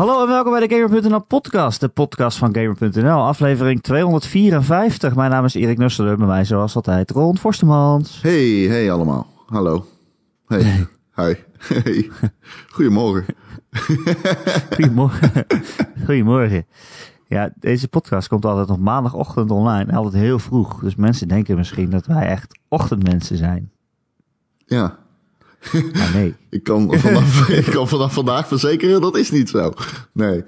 Hallo en welkom bij de Gamer.nl podcast, de podcast van Gamer.nl, aflevering 254. Mijn naam is Erik Nusselder, bij mij zoals altijd Ron Forstemans. Hey, hey allemaal. Hallo. Hey. Hi. Hey. Goedemorgen. Goedemorgen. Goedemorgen. Ja, deze podcast komt altijd op maandagochtend online, altijd heel vroeg. Dus mensen denken misschien dat wij echt ochtendmensen zijn. Ja. Maar nee. Ik kan vanaf, ik kan vanaf vandaag verzekeren, dat is niet zo. Nee.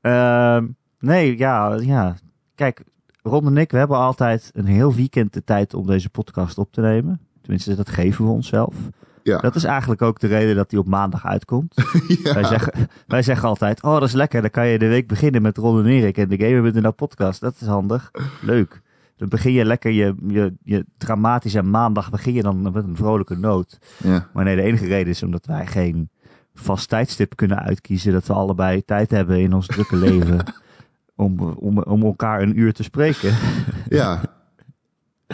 Ehm, nee, ja, ja. Kijk, Ron en ik, we hebben altijd een heel weekend de tijd om deze podcast op te nemen. Tenminste, dat geven we onszelf. Ja. Dat is eigenlijk ook de reden dat die op maandag uitkomt. ja. Wij, zeggen, wij zeggen altijd, oh dat is lekker, dan kan je de week beginnen met Ron en Erik en de Gamer.nl podcast. Dat is handig, leuk. Dan begin je lekker je, je, je dramatische maandag, begin je dan met een vrolijke noot. ja. Maar nee, de enige reden is omdat wij geen vast tijdstip kunnen uitkiezen. Dat we allebei tijd hebben in ons drukke leven om, om, om elkaar een uur te spreken. Ja.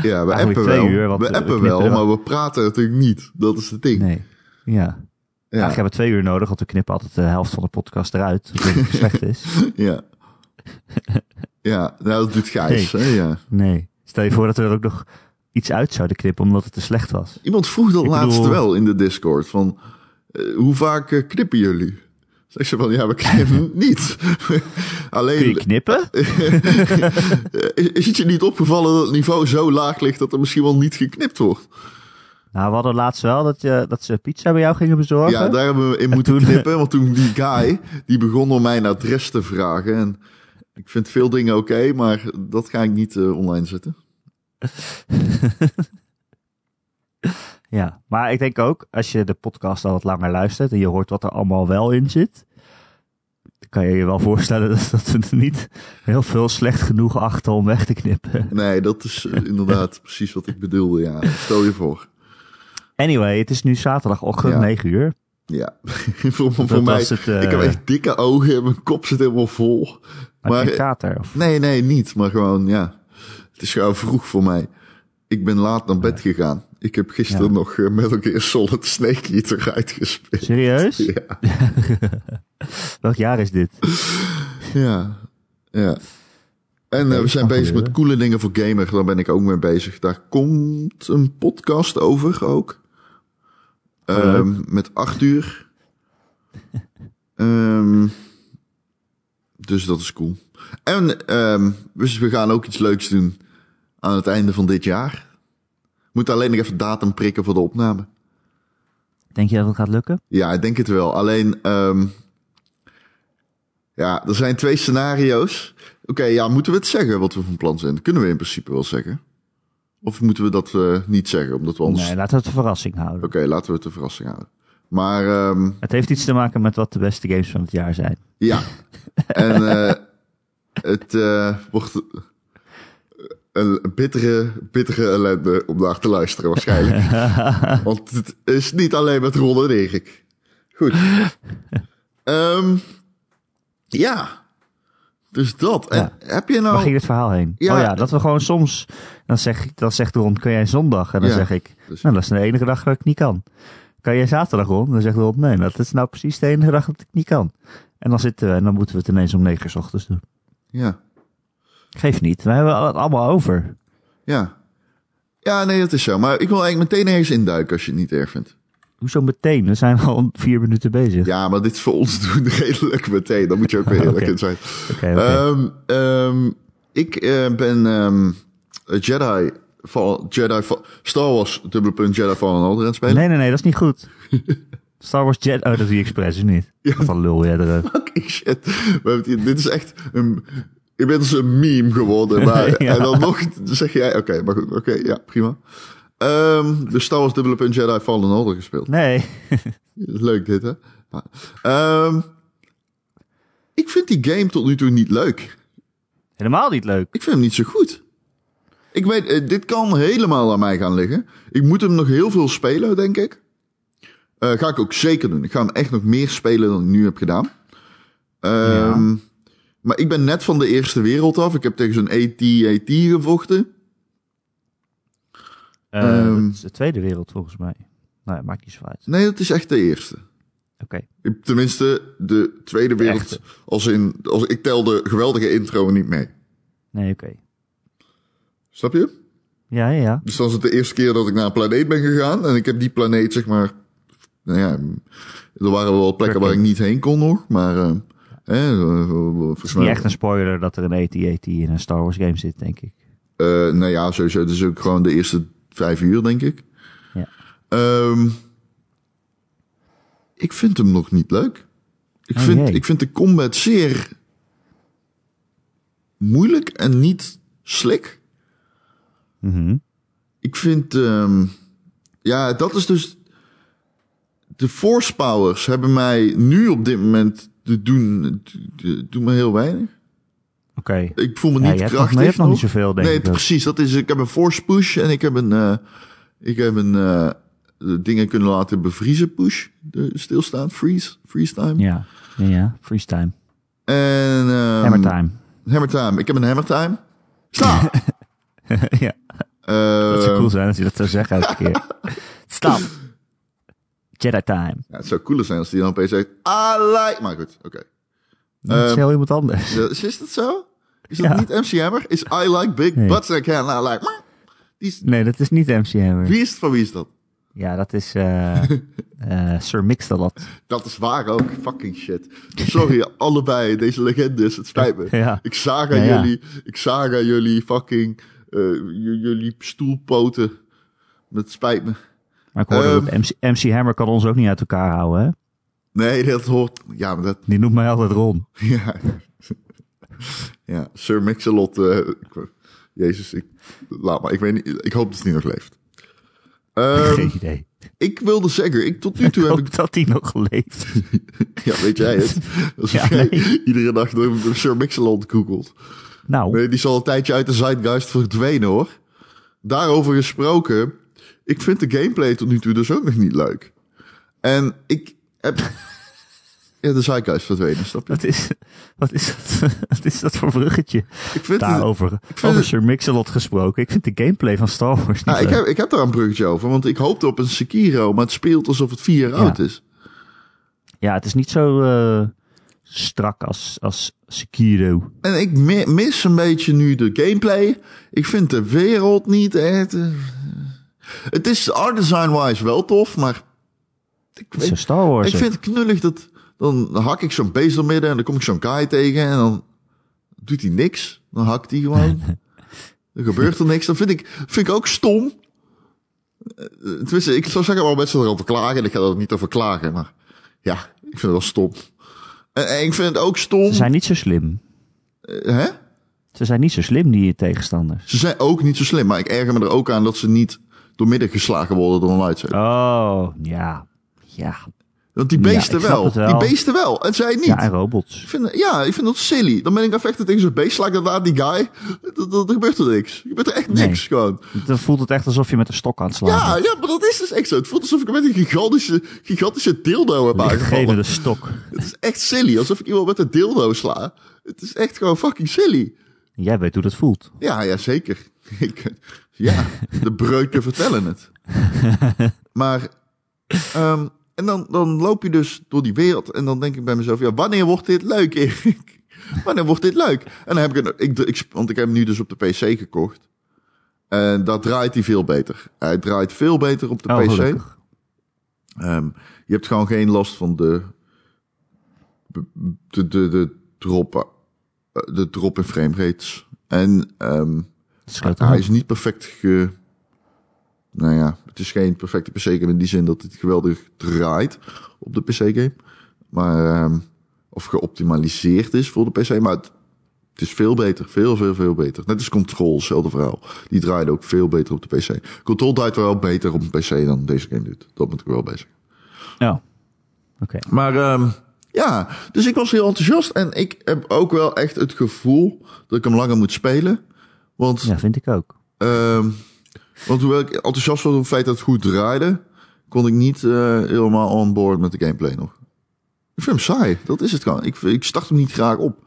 Ja, we appen twee wel. uur, we appen wel, maar we praten natuurlijk niet. Dat is het ding. Nee, ja. Ja. Eigenlijk hebben we twee uur nodig, want we knippen altijd de helft van de podcast eruit. Als het slecht is. Ja. Ja, nou, dat doet Gijs. Hè? Ja. Nee. Stel je voor dat we er ook nog iets uit zouden knippen omdat het te slecht was. Iemand vroeg dat Ik laatst bedoel- wel in de Discord. Van, eh, hoe vaak eh, knippen jullie? Zeg ze van, ja, we knippen niet. Alleen, Kun je knippen? Eh, Is het je niet opgevallen dat het niveau zo laag ligt dat er misschien wel niet geknipt wordt? Nou, we hadden laatst wel dat, je, dat ze pizza bij jou gingen bezorgen. Ja, daar hebben we in moeten toen- knippen. Want toen die guy, die begon om mijn adres te vragen. En ik vind veel dingen oké, maar dat ga ik niet eh, online zetten. Ja, maar ik denk ook, als je de podcast al wat langer luistert en je hoort wat er allemaal wel in zit, dan kan je je wel voorstellen dat, dat we niet heel veel slecht genoeg achten om weg te knippen. Nee, dat is eh, inderdaad precies wat ik bedoelde. Ja, stel je voor. Anyway, het is nu zaterdagochtend, Ja. 9 uur. Ja, voor, voor mij. het, eh, Ik heb echt dikke ogen en mijn kop zit helemaal vol. Maar kater. Of, Nee, nee, niet. Maar gewoon, ja. Het is gewoon vroeg voor mij. Ik ben laat naar bed gegaan. Ik heb gisteren Ja. nog uh, Metal Gear Solid Snake Eater uitgespeeld. serieus? Ja, Welk jaar is dit? ja, ja. En eh, we zijn bezig met coole dingen voor gamer. Daar ben ik ook mee bezig. Daar komt een podcast over ook. Ehm, met acht uur. Ehm, dus dat is cool. En dus we gaan ook iets leuks doen aan het einde van dit jaar. Moet alleen nog even datum prikken voor de opname. Denk je dat het gaat lukken? Ja, ik denk het wel. Alleen, ehm, ja, er zijn twee scenario's. Oké, ja, moeten we het zeggen wat we van plan zijn? Dat kunnen we in principe wel zeggen. Of moeten we dat eh, niet zeggen, omdat we anders... Nee, laten we het een verrassing houden. Oké, laten we het een verrassing houden. Maar ehm, Het heeft iets te maken met wat de beste games van het jaar zijn. ja, en eh, het eh, wordt een bittere, bittere ellende om naar te luisteren waarschijnlijk. Want het is niet alleen met Ron en Erik. Goed. Ehm, ja, dus dat. En heb je nou... Waar ging het verhaal heen? Ja. oh ja, dat we gewoon soms... Dan, zeg, dan zegt Ron, kun jij zondag? En dan Ja, zeg ik, dus- nou dat is de enige dag dat ik niet kan. Kan jij zaterdag, Ron? Dan zegt Ron, nee, dat is nou precies de enige dag dat ik niet kan. En dan zitten we en dan moeten we het ineens om negen uur 's ochtends doen. Ja, Geeft niet, we hebben het allemaal over. ja. Ja, nee, dat is zo. Maar ik wil eigenlijk meteen ergens induiken als je het niet erg vindt. Hoezo meteen? We zijn al vier minuten bezig. Ja, maar dit is voor ons doen redelijk meteen. Dan moet je ook weer eerlijk in zijn. Ehm, ehm, ik eh, ben ehm, Jedi, Fall- Jedi Star Wars, dubbele punt Jedi Fallen Order aan spelen. nee, nee, nee, dat is niet goed. Star Wars Jet... Oh, dat doe je expres, is niet? Ja. Wat een lul jij eruit. Fucking shit. Hier- dit is echt een... Je bent dus een meme geworden. Maar, Ja. En dan nog zeg jij... Oké, maar goed. Oké, ja, prima. Ehm de Star Wars dubbele punt Jedi Fallen Order gespeeld. Nee. Leuk dit, hè? Ehm, ik vind die game tot nu toe niet leuk. Helemaal niet leuk. Ik vind hem niet zo goed. Ik weet, eh, dit kan helemaal aan mij gaan liggen. Ik moet hem nog heel veel spelen, denk ik. Eh, ga ik ook zeker doen. Ik ga hem echt nog meer spelen dan ik nu heb gedaan. Ehm, Maar ik ben net van de eerste wereld af. Ik heb tegen zo'n AT-AT gevochten. Is de tweede wereld volgens mij. Nou, ja, maakt niet zo uit. Nee, dat is echt de eerste. Oké. Tenminste, de tweede wereld. Als in, als, ik tel de geweldige intro niet mee. Nee, oké. Snap je? Ja, ja, ja. Dus dan is het de eerste keer dat ik naar een planeet ben gegaan. En ik heb die planeet, zeg maar. Nou ja, er waren wel plekken waar ik niet heen kon nog. Maar. eh hè, eh, Het is niet echt een spoiler dat er een AT-AT in een Star Wars game zit, denk ik. Eh, nou ja, sowieso. Het is ook gewoon de eerste vijf uur, denk ik. Ja. Ehm, ik vind hem nog niet leuk. Ik, Oh, vind, jee. ik vind de combat zeer moeilijk en niet Mhm. Ik vind, ehm, ja, dat is dus. De force powers hebben mij nu op dit moment te doen, te- doen me heel weinig. Oké. Ik voel me Ja, niet nog- krachtig. maar je hebt nog nog. niet zoveel, denk nee, ik ook. precies. Dat is, ik heb een force push en ik heb een, eh, ik heb een eh, dingen kunnen laten bevriezen push. De stilstaan, freeze, freeze time. Ja, ja, ja. Freeze time. En ehm, Hammer time. Hammer time. Ik heb een hammer time. Stop. ja, dat zou Ehm, cool zijn als je dat zou zeggen elke keer. Stop. Jedi time. ja, het zou cooler zijn als die dan opeens zegt, I like... Maar goed, oké. Dat is Ehm, heel iemand anders. Ja, Is dat zo? Is dat Ja. niet MC Hammer? Is I like big Nee. butts and I can I like... Die is, Nee, dat is niet MC Hammer. wie is het van wie is dat? Ja, dat is eh eh Sir Mix-a-Lot. Dat is waar ook. Fucking shit. Sorry, allebei deze legendes. Het spijt me. Ja. Ik zag aan Ja, ja. jullie, ik zag aan jullie fucking, eh, jullie stoelpoten. Het spijt me. Maar ik hoorde Ehm. dat MC, MC Hammer kan ons ook niet uit elkaar houden, hè? Nee, dat hoort, ja, maar dat, Die noemt mij altijd Ron. ja. ja, Sir Mix-a-Lot, eh, ik- jezus, ik, laat maar. Ik weet niet, ik hoop dat hij nog leeft. Ehm, Geen idee. ik wilde zeggen, ik, tot nu Ik toe heb hoop ik, dat hij nog leeft. ja, weet jij het? Alsof Ja, jij nee. iedere dag door Sir Mix-a-Lot googelt. Nou, Nee, die is al een tijdje uit de zeitgeist verdwenen hoor. Daarover gesproken, ik vind de gameplay tot nu toe dus ook nog niet leuk. En ik heb... ja, de zeitgeist verdwenen, snap je? wat is, wat, is dat, wat is dat voor bruggetje? Ik vind het, Daarover vind over Sir Mix-a-Lot gesproken. Ik vind de gameplay van Star Wars niet nou, ik, heb, ik heb daar een bruggetje over, want ik hoopte op een Sekiro, maar het speelt alsof het vier jaar oud is. Ja, het is niet zo eh, strak als, als Sekiro. En ik mi- mis een beetje nu de gameplay. Ik vind de wereld niet echt... eh, het is art design-wise wel tof, maar... Ik Het is zo weet, Star Wars. Ik vind het knullig dat dan hak ik zo'n beest door midden en dan kom ik zo'n guy tegen en dan doet hij niks. Dan hakt hij gewoon. er gebeurt er niks. Dat vind ik, vind ik ook stom. Eh, Tenminste, ik zou zeggen wel mensen erover klagen en ik ga er niet over klagen, maar ja, ik vind het wel stom. En, en ik vind het ook stom. Ze zijn niet zo slim. eh, hè? Ze zijn niet zo slim, die tegenstanders. Ze zijn ook niet zo slim, maar ik erger me er ook aan dat ze niet doormidden geslagen worden door een lightsaber. Oh, ja. Ja. Want die beesten wel. Die beesten wel. En zij niet. Ja, en robots. Ik vind, ja, ik vind dat silly. Dan ben ik aan vechten tegen zo'n beest, sla ik inderdaad die guy. Dan, gebeurt er niks. Er gebeurt er echt Nee. niks gewoon. Dan voelt het echt alsof je met een stok aan het slaan Ja, bent. ja, maar dat is dus echt zo. Het voelt alsof ik met een gigantische, gigantische dildo heb aangevallen. stok. Het is echt silly. Alsof ik iemand met een dildo sla. Het is echt gewoon fucking silly. Jij weet hoe dat voelt. Ja, ja, zeker. Ik, ja, de breuken vertellen het. Maar, ehm, en dan, dan loop je dus door die wereld en dan denk ik bij mezelf, ja, wanneer wordt dit leuk, Erik? Wanneer wordt dit leuk? En dan heb ik, een, ik, ik, want ik heb hem nu dus op de PC gekocht. En daar draait hij veel beter. Hij draait veel beter op de Oh, PC. Ehm, je hebt gewoon geen last van de, de, de, de drop, eh, de drop in frame rates. En ehm, Dat hij is niet perfect ge... Nou ja, het is geen perfecte PC-game in die zin dat het geweldig draait op de PC-game. Maar, ehm, of geoptimaliseerd is voor de PC. Maar het, het is veel beter. Veel, veel, veel beter. Net als Control, hetzelfde verhaal. Die draaide ook veel beter op de PC. Control draait wel beter op een PC dan deze game doet. Dat moet ik wel bij zeggen. Ja. Oké. Maar ehm, ja, dus ik was heel enthousiast. En ik heb ook wel echt het gevoel dat ik hem langer moet spelen. Want Ja, vind ik ook. Ehm, want hoewel ik enthousiast was over het feit dat het goed draaide, kon ik niet eh, helemaal on board met de gameplay nog. Ik vind hem saai, dat is het gewoon. Ik, ik start hem niet graag op.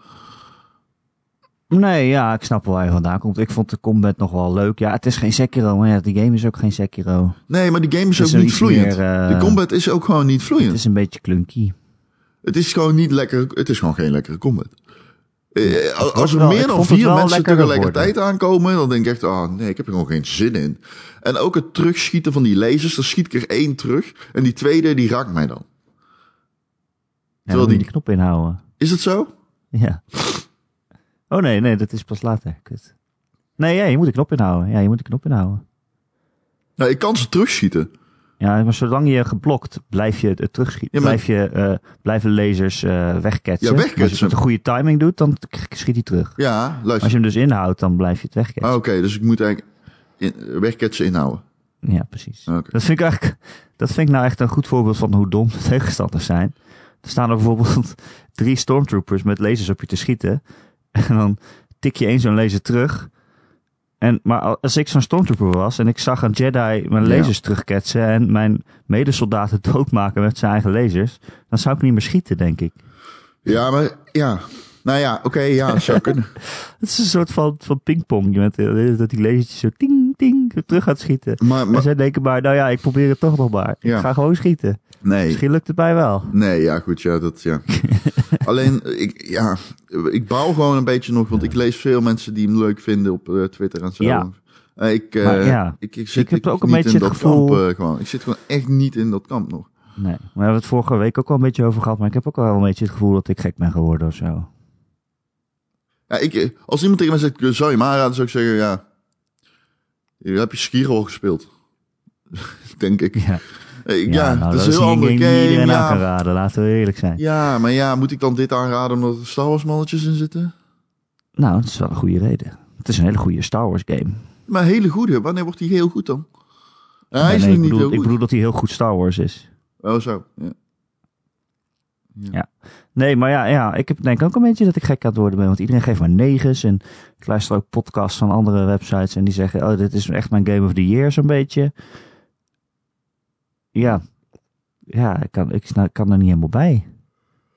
Nee, ja, ik snap wel waar je vandaan komt. Ik vond de combat nog wel leuk. Ja, het is geen Sekiro, maar ja, die game is ook geen Sekiro. Nee, maar die game is Het ook niet vloeiend. meer, eh, de combat is ook gewoon niet Het vloeiend. is een beetje clunky. Het is gewoon niet lekker. Het is gewoon geen lekkere combat. Eh, als- er wel- meer dan vier mensen tegelijkertijd aankomen, dan denk ik echt, ah nee, ik heb er gewoon geen zin in. En ook het terugschieten van die lasers, dan schiet ik er één terug. En die tweede, die raakt mij dan. Ja, die- die knop inhouden. Is het zo? Ja. Oh nee, nee, dat is pas later. Kut. Nee, ja, je moet de knop inhouden. Ja, je moet de knop inhouden. Nou, ik kan ze terugschieten. Ja, maar zolang je geblokt, blijf je het terugschieten. Ja, maar- Blijf je, eh, blijven lasers eh wegketsen. Ja, wegketsen. Als je het met een goede timing doet, dan schiet hij terug. Ja, Als luister. je hem dus inhoudt, dan blijf je het wegketsen. Ah, Oké, dus ik moet eigenlijk in, wegketsen inhouden. Ja, precies. Dat vind ik eigenlijk, dat vind ik nou echt een goed voorbeeld van hoe dom de tegenstanders zijn. Er staan er bijvoorbeeld drie stormtroopers met lasers op je te schieten. En dan tik je één zo'n laser terug. En, maar als ik zo'n stormtrooper was en ik zag een Jedi mijn Ja. lasers terugketsen en mijn medesoldaten doodmaken met zijn eigen lasers, dan zou ik niet meer schieten, denk ik. Ja, maar ja. Nou ja, oké, ja, zou kunnen. Het is een soort van, van pingpong. Je bent, eh, dat die lasertjes zo ting, ting zo terug gaat schieten. Maar, En maar zij denken maar, nou ja, ik probeer het toch nog maar. Ja. Ik ga gewoon schieten. nee. Misschien lukt het mij wel. Nee, ja, goed, ja, dat, ja. Alleen, ik, ja, ik bouw gewoon een beetje nog, want ik lees veel mensen die hem leuk vinden op eh, Twitter en zo. Ja. Eh, ik, eh, Maar ja, ik, ik zit ik heb ik ook een beetje in het dat gevoel- kamp, gewoon. Ik zit gewoon echt niet in dat kamp nog. Nee, we hebben het vorige week ook al een beetje over gehad, maar ik heb ook wel een beetje het gevoel dat ik gek ben geworden of zo. Ja, ik, als iemand tegen mij zegt, zou je hem aanraden, zou ik zeggen, ja. Hier heb je Skiro gespeeld. Denk ik. Ja, ik- ja, nou, dat is heel andere game die iedereen aan Ja. raden, laten we eerlijk zijn. ja, maar ja, moet ik dan dit aanraden omdat er Star Wars mannetjes in zitten? Nou, dat is wel een goede reden. Het is een hele goede Star Wars game. Maar hele goede, wanneer wordt die heel goed dan? Ja, hij Nee, is nee, ik, niet bedoel, heel ik bedoel dat hij heel goed Star Wars is. Oh, zo. Ja. Nee, maar ja, ja, ik heb denk ook een beetje dat ik gek aan het worden ben. Want iedereen geeft maar negens. En ik luister ook podcasts van andere websites. En die zeggen, oh, dit is echt mijn Game of the Year zo'n beetje. Ja, ja ik, kan, ik kan er niet helemaal bij.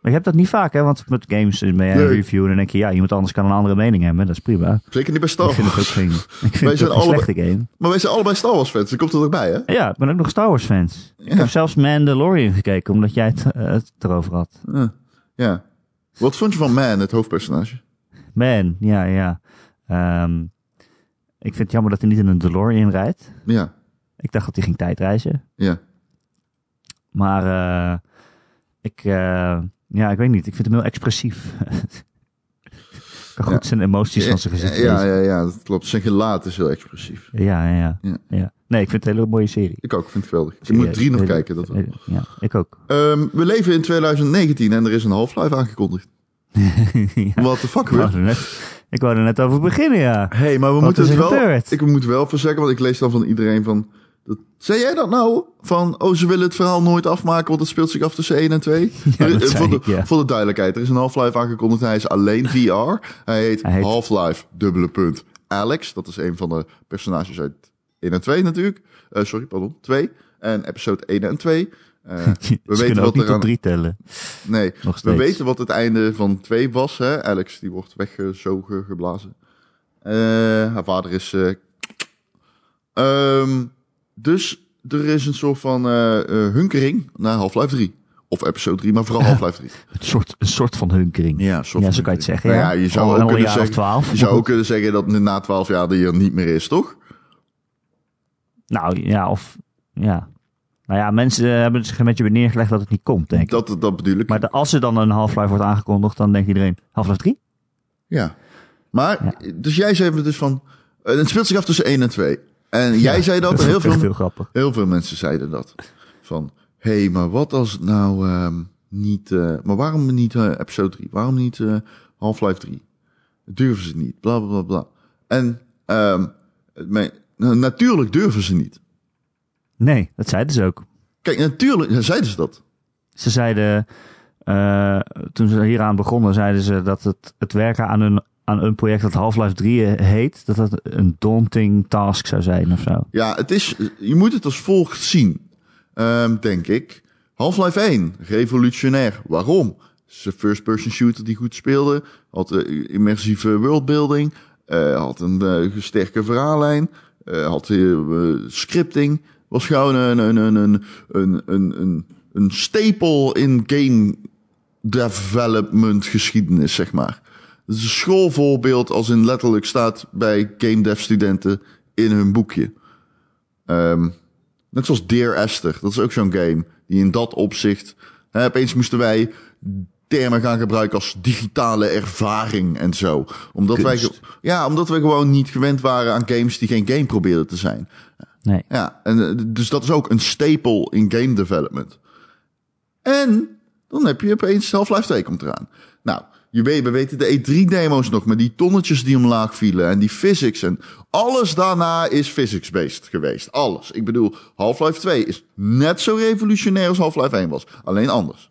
Maar je hebt dat niet vaak, hè? Want met games ben je een Nee. review en dan denk je, ja, iemand anders kan een andere mening hebben. Dat is prima. Zeker niet bij Star Ik vind het ook Wars. geen, ik vind het ook een slechte game. Maar wij zijn allebei Star Wars fans. Dat komt er ook bij, hè? Ja, ik ben ook nog Star Wars fans. Ik heb zelfs Mandalorian gekeken, omdat jij het, eh, het erover had. Ja. Ja. Wat vond je van Man, het hoofdpersonage? Man, ja, ja. Ehm, ik vind het jammer dat hij niet in een DeLorean rijdt. Ja. Ik dacht dat hij ging tijdreizen. Ja. Maar eh, ik, eh, ja, ik weet niet. Ik vind hem heel expressief. goed zijn emoties van zijn gezicht ja, ja, ja, dat klopt. Zijn gelaat is heel expressief. Ja, ja, ja, Ja. Nee, ik vind het een hele mooie serie. Ik ook, ik vind het geweldig. Ik moet drie nog kijken. Dat wel. hele- Ja, ik ook. Ehm, we leven in 2019 en er is een Half-Life aangekondigd. ja. What the fuck, ik, wou er net, ik wou er net over beginnen, ja. hey, maar we Wat moeten het wel... gebeurd? Ik moet wel even zeggen, want ik lees dan van iedereen van... Dat, zei jij dat nou? Van, oh, ze willen het verhaal nooit afmaken, want het speelt zich af tussen 1 en 2? Ja, dat Eh, zei voor, de, ik, ja. voor de duidelijkheid, er is een Half-Life aangekondigd. Hij is alleen VR. Hij heet, Half-Life, dubbele punt, Alex. Dat is een van de personages uit 1 en 2 natuurlijk. Eh, sorry, pardon, 2. En episode 1 en 2. Eh, we weten kunnen ook wat niet er tot aan... drie tellen. Nee, we weten wat het einde van 2 was. Hè? Alex die wordt weggezogen, geblazen. Eh, haar vader is. ehm, dus er is een soort van eh, eh, hunkering naar Half-Life 3. Of episode 3, maar vooral Half-Life 3. Een soort, een soort van hunkering. Ja, soort Ja, van zo kan je het zeggen. Nou ja. ja, je zou Al- ook kunnen zeggen- twaalf. Je zou ook kunnen zeggen dat na 12 jaar die er niet meer is, toch? Nou ja, of ja. Nou ja, mensen hebben zich een beetje weer neergelegd dat het niet komt, denk ik. Dat, dat bedoel ik. Maar de- als er dan een Half-Life wordt aangekondigd, dan denkt iedereen Half-Life 3? Ja. Maar, dus jij zei dus van. eh, het speelt zich af tussen 1 en 2. En jij Ja, zei dat, dat en heel veel, heel grappig. Heel veel mensen zeiden dat. Van, hé, hey, maar wat als het nou ehm, niet... eh, maar waarom niet eh, episode 3? Waarom niet eh, Half-Life 3? Durven ze niet, bla, bla, bla, bla. En ehm, mijn- nou, natuurlijk durven ze niet. Nee, dat zeiden ze ook. Kijk, natuurlijk zeiden ze dat. Ze zeiden, toen ze hieraan begonnen, zeiden ze dat het, het werken aan een, aan een project dat Half-Life 3 heet, dat dat een daunting task zou zijn of zo. Ja, het is, je moet het als volgt zien, ehm, denk ik. Half-Life 1, revolutionair. Waarom? Het is een first-person shooter die goed speelde. Had een immersieve worldbuilding. eh, had een eh, sterke verhaallijn. eh, had eh, eh, scripting. Was gewoon een, een, een, een, een, een, een, een stapel in game development geschiedenis, zeg maar. Is een schoolvoorbeeld als in letterlijk staat bij game dev studenten in hun boekje. Ehm, net zoals Dear Esther, dat is ook zo'n game die in dat opzicht... Hè, opeens moesten wij termen gaan gebruiken als digitale ervaring en zo. Omdat wij, Kunst. ge- ja, omdat we gewoon niet gewend waren aan games die geen game probeerden te zijn. Nee. Ja, en eh, dus dat is ook een staple in game development. En dan heb je opeens Half-Life 2 komt eraan. Nou, je weet, we weten de E3-demo's nog, maar die tonnetjes die omlaag vielen en die physics en alles daarna is physics-based geweest. Alles. Ik bedoel, Half-Life 2 is net zo revolutionair als Half-Life 1 was, alleen anders.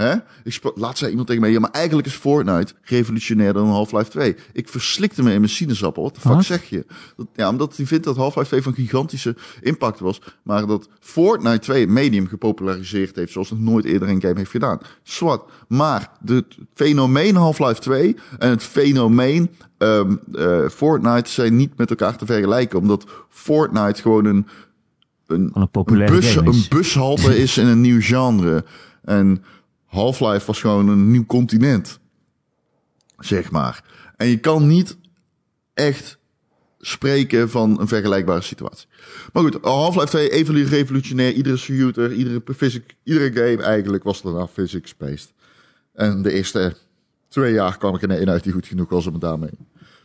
Hè? Ik sprak, laat zei iemand tegen mij, ja, maar eigenlijk is Fortnite revolutionairder dan Half-Life 2. Ik verslikte me in mijn sinaasappel. Wat de fuck zeg je? Dat, ja, omdat hij vindt dat Half-Life 2 van gigantische impact was. Maar dat Fortnite 2 het medium gepopulariseerd heeft zoals nog nooit eerder een game heeft gedaan. Zwart. Maar de, het fenomeen Half-Life 2 en het fenomeen ehm, eh, Fortnite zijn niet met elkaar te vergelijken. Omdat Fortnite gewoon een, een, een populaire bus, een bushalte is in een nieuw genre. En Half-Life was gewoon een nieuw continent. Zeg maar. En je kan niet echt spreken van een vergelijkbare situatie. Maar goed, Half-Life 2 even revolutionair. Iedere shooter, iedere, physic, iedere game eigenlijk was daarna physics-based. En de eerste twee jaar kwam ik er één uit die goed genoeg was om het daarmee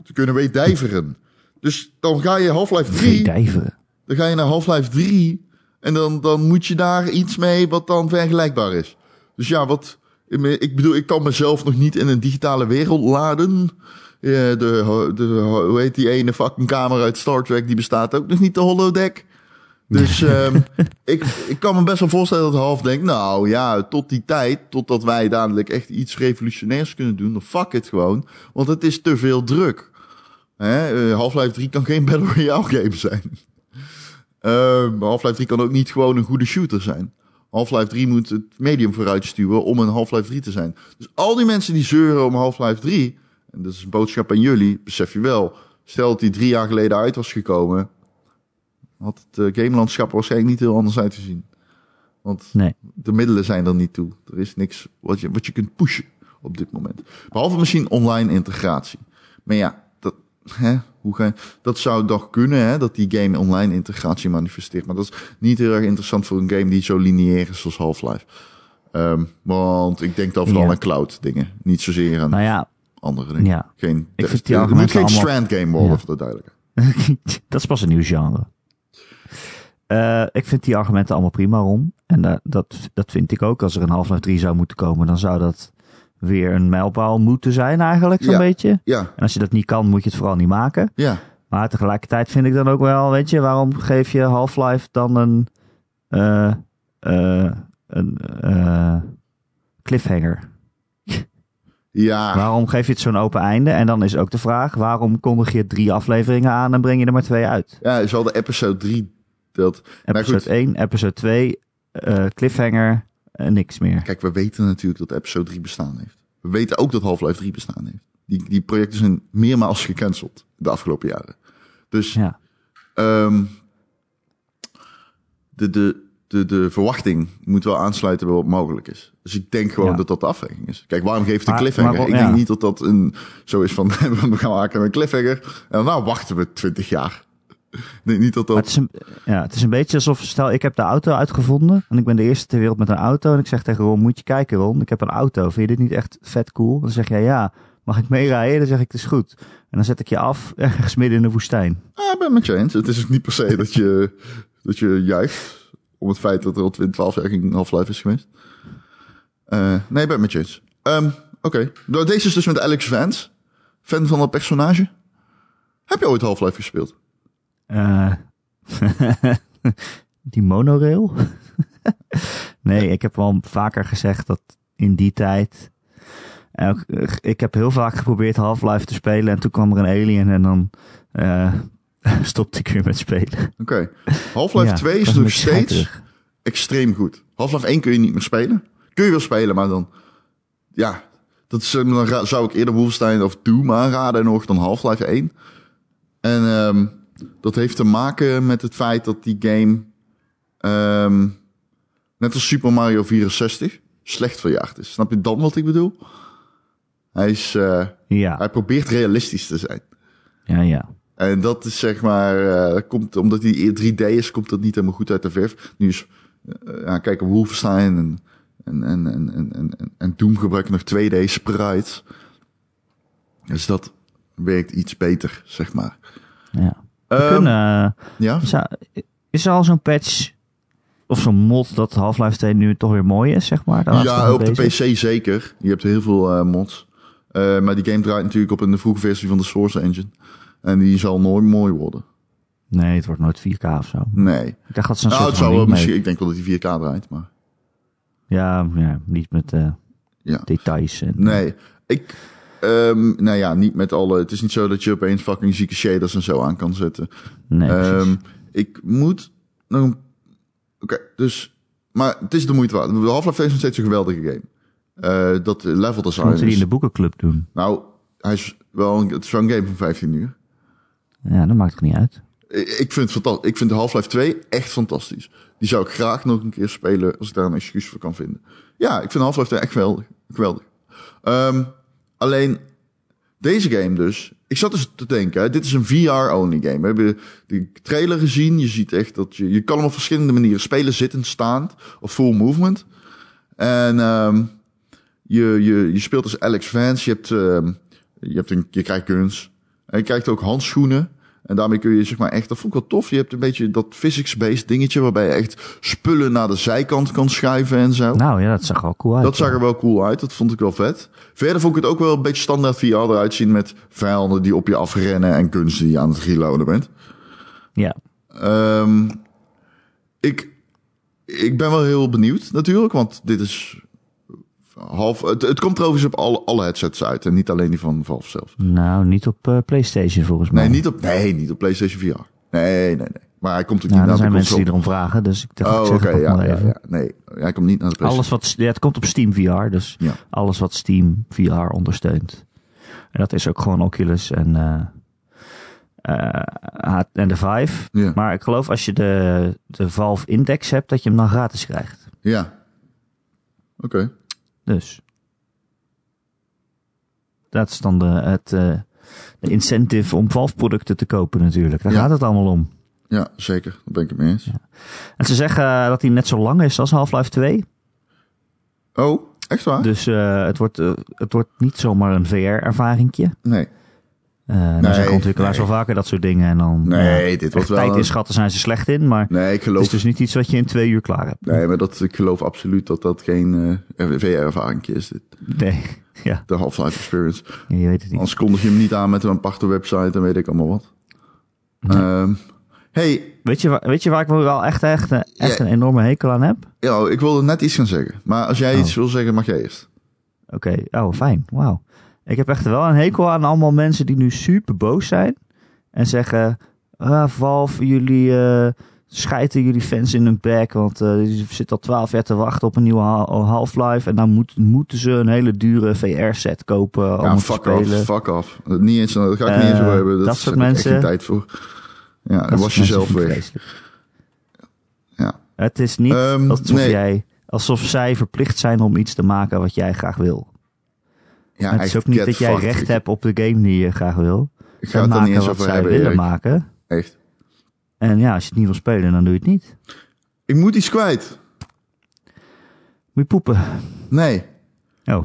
te kunnen weedijveren. Dus dan ga je Half-Life 3... Verdijveren. Dan ga je naar Half-Life 3 en dan, dan moet je daar iets mee wat dan vergelijkbaar is. Dus ja, wat, ik bedoel, ik kan mezelf nog niet in een digitale wereld laden. De, de, hoe heet die ene fucking camera uit Star Trek, die bestaat ook nog niet, de holodeck. Dus ehm, ik, ik kan me best wel voorstellen dat Half denkt, nou ja, tot die tijd, totdat wij dadelijk echt iets revolutionairs kunnen doen, dan fuck het gewoon. Want het is te veel druk. Eh, Half-Life 3 kan geen Battle Royale game zijn. Ehm, maar Half-Life 3 kan ook niet gewoon een goede shooter zijn. Half-Life 3 moet het medium vooruitstuwen om een Half-Life 3 te zijn. Dus al die mensen die zeuren om Half-Life 3, en dat is een boodschap aan jullie, besef je wel. Stel dat die drie jaar geleden uit was gekomen, had het uh, gamelandschap waarschijnlijk niet heel anders uitgezien. Want Nee. de middelen zijn er niet toe. Er is niks wat je, wat je kunt pushen op dit moment. Behalve misschien online integratie. Maar ja, dat, hè, hoe ga je, dat zou toch kunnen, hè, dat die game online integratie manifesteert. Maar dat is niet heel erg interessant voor een game die zo lineair is als Half-Life. Ehm, want ik denk dan vooral Ja. aan cloud dingen. Niet zozeer aan Nou ja, andere dingen. ja. Geen, Ik vind het moet geen allemaal- strand game worden, Ja. voor de duidelijkheid. dat is pas een nieuw genre. Eh, ik vind die argumenten allemaal prima, Ron. En da- dat, dat vind ik ook. Als er een Half-Life 3 zou moeten komen, dan zou dat weer een mijlpaal moeten zijn eigenlijk, zo'n Ja. beetje. Ja, En als je dat niet kan, moet je het vooral niet maken. ja. Maar tegelijkertijd vind ik dan ook wel, weet je, waarom geef je Half-Life dan een, eh, eh, een eh, cliffhanger? Ja, Waarom geef je het zo'n open einde? En dan is ook de vraag, waarom kondig je drie afleveringen aan en breng je er maar twee uit? ja, is al de episode 3 dat Episode goed. 1, episode 2, eh, cliffhanger, en niks meer. Kijk, we weten natuurlijk dat episode 3 bestaan heeft. We weten ook dat Half-Life 3 bestaan heeft. Die, die projecten zijn meermaals gecanceld de afgelopen jaren. Dus Ja, ehm, de, de, de, de verwachting moet wel aansluiten bij wat mogelijk is. Dus ik denk gewoon Ja. dat dat de afweging is. Kijk, waarom geeft de Maar- cliffhanger? maar- ik ja. denk niet dat dat een, zo is van, we gaan maken een cliffhanger. En nou wachten we 20 jaar. Ik denk niet dat dat... het is, een, ja, het is een beetje alsof, stel ik heb de auto uitgevonden en ik ben de eerste ter wereld met een auto en ik zeg tegen Ron, moet je kijken Ron, ik heb een auto, vind je dit niet echt vet cool? Dan zeg jij ja, mag ik meerijden? Dan zeg ik het is goed. En dan zet ik je af ergens midden in de woestijn. Ah, ik ben met je eens. Het is ook niet per se dat je, dat je juicht om het feit dat er al 20, 12 jaar geen Half-Life is geweest. Eh, nee, ik ben met je eens. Ehm, Oké, Nou, deze is dus met Alex Vance. Fan van dat personage. Heb je ooit Half-Life gespeeld? Eh, die monorail? nee, ik heb wel vaker gezegd dat in die tijd. ik heb heel vaak geprobeerd Half-Life te spelen en toen kwam er een alien en dan eh, stopte ik weer met spelen. Oké. Half-Life Ja, 2 dat is nog steeds extreem goed. Half-Life 1 kun je niet meer spelen. Kun je wel spelen, maar dan... Ja, dat is, eh, dan zou ik eerder Wolfenstein of Doom aanraden nog dan Half-Life 1. En ehm, dat heeft te maken met het feit dat die game... ehm, net als Super Mario 64... slecht verjaagd is. Snap je dan wat ik bedoel? Hij, is, eh, Ja, hij probeert realistisch te zijn. ja, ja. En dat is zeg maar, eh, komt, omdat hij 3D is, komt dat niet helemaal goed uit de verf. Nu is, eh, ja, kijk Wolfenstein en, en, en, en, en, en, en Doom gebruiken nog 2D sprites. Dus dat werkt iets beter, zeg maar. ja. Ehm, kunnen, eh, ja, is, er, is er al zo'n patch of zo'n mod dat Half-Life 2 nu toch weer mooi is, zeg maar? Daar ja op de? PC zeker. Je hebt heel veel eh, mods. Eh, maar die game draait natuurlijk op een vroege versie van de Source Engine. En die zal nooit mooi worden. Nee, het wordt nooit 4K of zo. Nee. Ik dacht dat ze een Nou, het zou wel misschien, ik denk wel dat die 4K draait, maar Ja, ja, niet met eh, ja. details. En, Nee, ik. Ehm nou ja, niet met alle. Het is niet zo dat je opeens fucking zieke shaders en zo aan kan zetten. Nee. Ehm, ik moet nog een. Oké, dus. Maar het is de moeite waard. Half-Life 2 is nog steeds een geweldige game. Eh, dat level design. Moeten die in de boekenclub doen? nou, hij is wel een, het is wel een game van 15 uur. Ja, dat maakt het niet uit. Ik vind, fantastisch. ik vind Half-Life 2 echt fantastisch. Die zou ik graag nog een keer spelen als ik daar een excuus voor kan vinden. Ja, ik vind Half-Life 2 echt geweldig. geweldig. Ehm, alleen, deze game dus. Ik zat dus te denken, dit is een VR-only game. We hebben de trailer gezien. Je ziet echt dat je... Je kan hem op verschillende manieren spelen. Zittend, staand of full movement. En ehm, je, je, je speelt als Alex Vance. Je, hebt, ehm, je, hebt een, je krijgt guns. En je krijgt ook handschoenen. En daarmee kun je zeg maar echt, dat vond ik wel tof. Je hebt een beetje dat physics-based dingetje waarbij je echt spullen naar de zijkant kan schuiven en zo. Nou ja, dat zag er wel cool uit. dat zag er wel cool uit. Dat vond ik wel vet. Verder vond ik het ook wel een beetje standaard VR eruit zien met vijanden die op je afrennen en kunst die je aan het reloaden bent. Ja, Ehm, ik, ik ben wel heel benieuwd natuurlijk, want dit is half. Het, het komt trouwens op alle, alle headsets uit en niet alleen die van Valve zelf. nou niet op eh, PlayStation volgens mij. Nee, niet op, nee, niet op PlayStation VR. Nee, nee, nee. Maar hij komt ook Nou, niet er naar zijn de mensen die console. erom vragen, dus ik dacht Oh, ik zeg ja, maar ja, even. ja. Nee, hij komt niet naar de PlayStation. Alles wat, ja, het komt op Steam VR, dus Ja. alles wat Steam VR ondersteunt. En dat is ook gewoon Oculus en, eh, eh, en de Vive. Ja. Maar ik geloof als je de, de Valve Index hebt, dat je hem dan gratis krijgt. Ja. Oké. Dus. Dat is dan de, het, eh, de incentive om Valve producten te kopen natuurlijk. Daar Ja. gaat het allemaal om. Ja, zeker. Daar ben ik het mee eens. En ze zeggen eh, dat hij net zo lang is als Half-Life 2. Oh, echt waar? Dus eh, het, wordt, het wordt niet zomaar een VR-ervaringje. Nee. Uh, Nee, zeggen ontwikkelaars nee. wel vaker dat soort dingen. En dan, Nee, ja, dit wordt wel tijd inschatten zijn ze slecht in. Maar Nee, ik het geloof... is dus niet iets wat je in twee uur klaar hebt. Nee, maar dat, ik geloof absoluut dat dat geen eh VR-ervaring is. Dit. Nee, ja, De Half-Life Experience. je weet het niet. Anders kondig je hem niet aan met een aparte website en weet ik allemaal wat. Ehm, hey, Weet je, weet je waar ik wel echt, echt, echt Ja. een enorme hekel aan heb? ja, ik wilde net iets gaan zeggen. Maar als jij Oh. iets wil zeggen, mag jij eerst. Oké, oh fijn, wauw. Ik heb echt wel een hekel aan allemaal mensen die nu super boos zijn. En zeggen, ah, Valve, jullie eh schijten jullie fans in hun bek. Want eh je zit al twaalf jaar te wachten op een nieuwe Ha- Half-Life. En dan moet, moeten ze een hele dure VR-set kopen om Ja, het te fuck spelen. off, fuck off. Niet eens, daar ga ik niet Eh, eens over hebben. Dat, dat soort mensen- echt geen tijd voor. Ja, Dat was jezelf weg. vreselijk. Ja. Het is niet Ehm, alsof, nee. jij, alsof zij verplicht zijn om iets te maken wat jij graag wil. Ja, het is ook niet dat jij recht hebt op de game die je graag wil. Ik ga het maken niet eens over hebben, willen Erik. maken. Echt. En ja, als je het niet wil spelen, dan doe je het niet. Ik moet iets kwijt. Moet je poepen. Nee, Oh,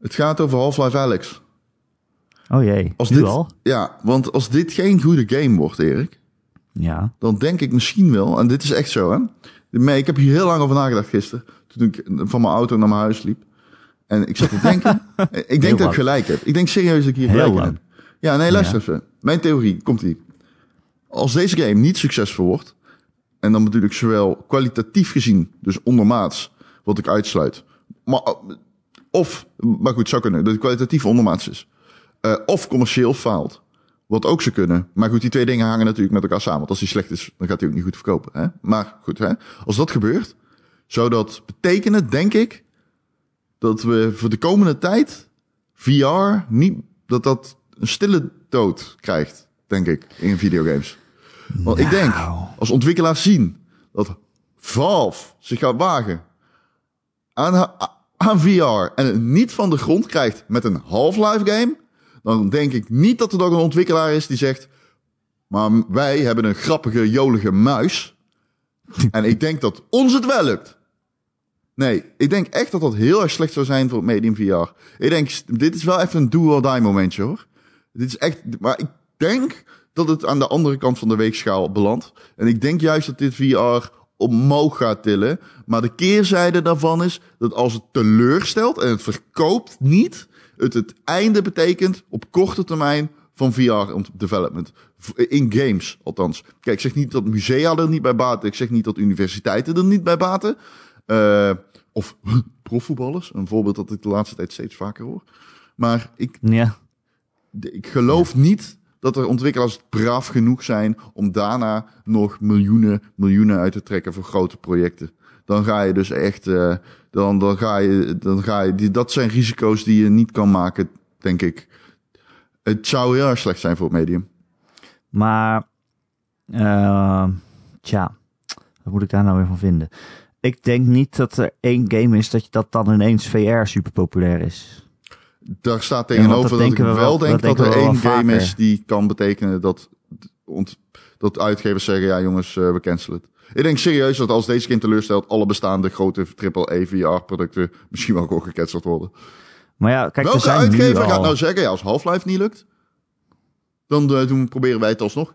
het gaat over Half-Life Alex. oh jee. Als nu dit, al? Ja, want als dit geen goede game wordt, Erik, Ja. dan denk ik misschien wel, en dit is echt zo, hè. Maar ik heb hier heel lang over nagedacht gisteren, toen ik van mijn auto naar mijn huis liep. En ik zat te denken, ik denk dat ik gelijk heb. Ik denk serieus dat ik hier Heel gelijk lang. heb. Ja, nee, luister even. Mijn theorie, komt ie. Als deze game niet succesvol wordt, en dan bedoel ik zowel kwalitatief gezien, dus ondermaats, wat ik uitsluit, maar, of, maar goed, zou kunnen, dat het kwalitatief ondermaats is. Eh, of commercieel faalt. Wat ook zou kunnen. Maar goed, die twee dingen hangen natuurlijk met elkaar samen. Want als die slecht is, dan gaat hij ook niet goed verkopen. Hè? Maar goed, hè? als dat gebeurt, zou dat betekenen, denk ik, dat we voor de komende tijd VR niet, dat dat een stille dood krijgt, denk ik, in videogames. Want ik denk, Nou. als ontwikkelaars zien dat Valve zich gaat wagen aan, aan aan VR en het niet van de grond krijgt met een Half-Life game, dan denk ik niet dat er nog een ontwikkelaar is die zegt, maar wij hebben een grappige, jolige muis. en ik denk dat ons het wel lukt. Nee, ik denk echt dat dat heel erg slecht zou zijn voor het medium VR. Ik denk, dit is wel even een do-or-die momentje hoor. Dit is echt, maar ik denk dat het aan de andere kant van de weegschaal belandt. En ik denk juist dat dit VR omhoog gaat tillen. Maar de keerzijde daarvan is dat als het teleurstelt en het verkoopt niet, het het einde betekent op korte termijn van VR development. In games, althans. Kijk, ik zeg niet dat musea er niet bij baten. Ik zeg niet dat universiteiten er niet bij baten. Uh, of profvoetballers. Een voorbeeld dat ik de laatste tijd steeds vaker hoor. Maar ik, ja. ik geloof niet dat er ontwikkelaars braaf genoeg zijn om daarna nog miljoenen, miljoenen uit te trekken voor grote projecten. Dan ga je dus echt, uh, dan, dan ga je, dan ga je, die, dat zijn risico's die je niet kan maken, denk ik. Het zou heel erg slecht zijn voor het medium. Maar, uh, tja, wat moet ik daar nou weer van vinden? Ik denk niet dat er één game is dat, dat dan ineens VR super populair is. Daar staat tegenover dat, ik wel, wel denk dat, er één game is die kan betekenen dat, dat uitgevers zeggen, ja jongens, uh, we cancelen het. Ik denk serieus dat als deze game teleurstelt, alle bestaande grote AAA VR-producten misschien wel gewoon gecanceld worden. Maar ja, kijk, Welke uitgever gaat nou zeggen, ja, als Half-Life niet lukt, dan uh, doen, proberen wij het alsnog.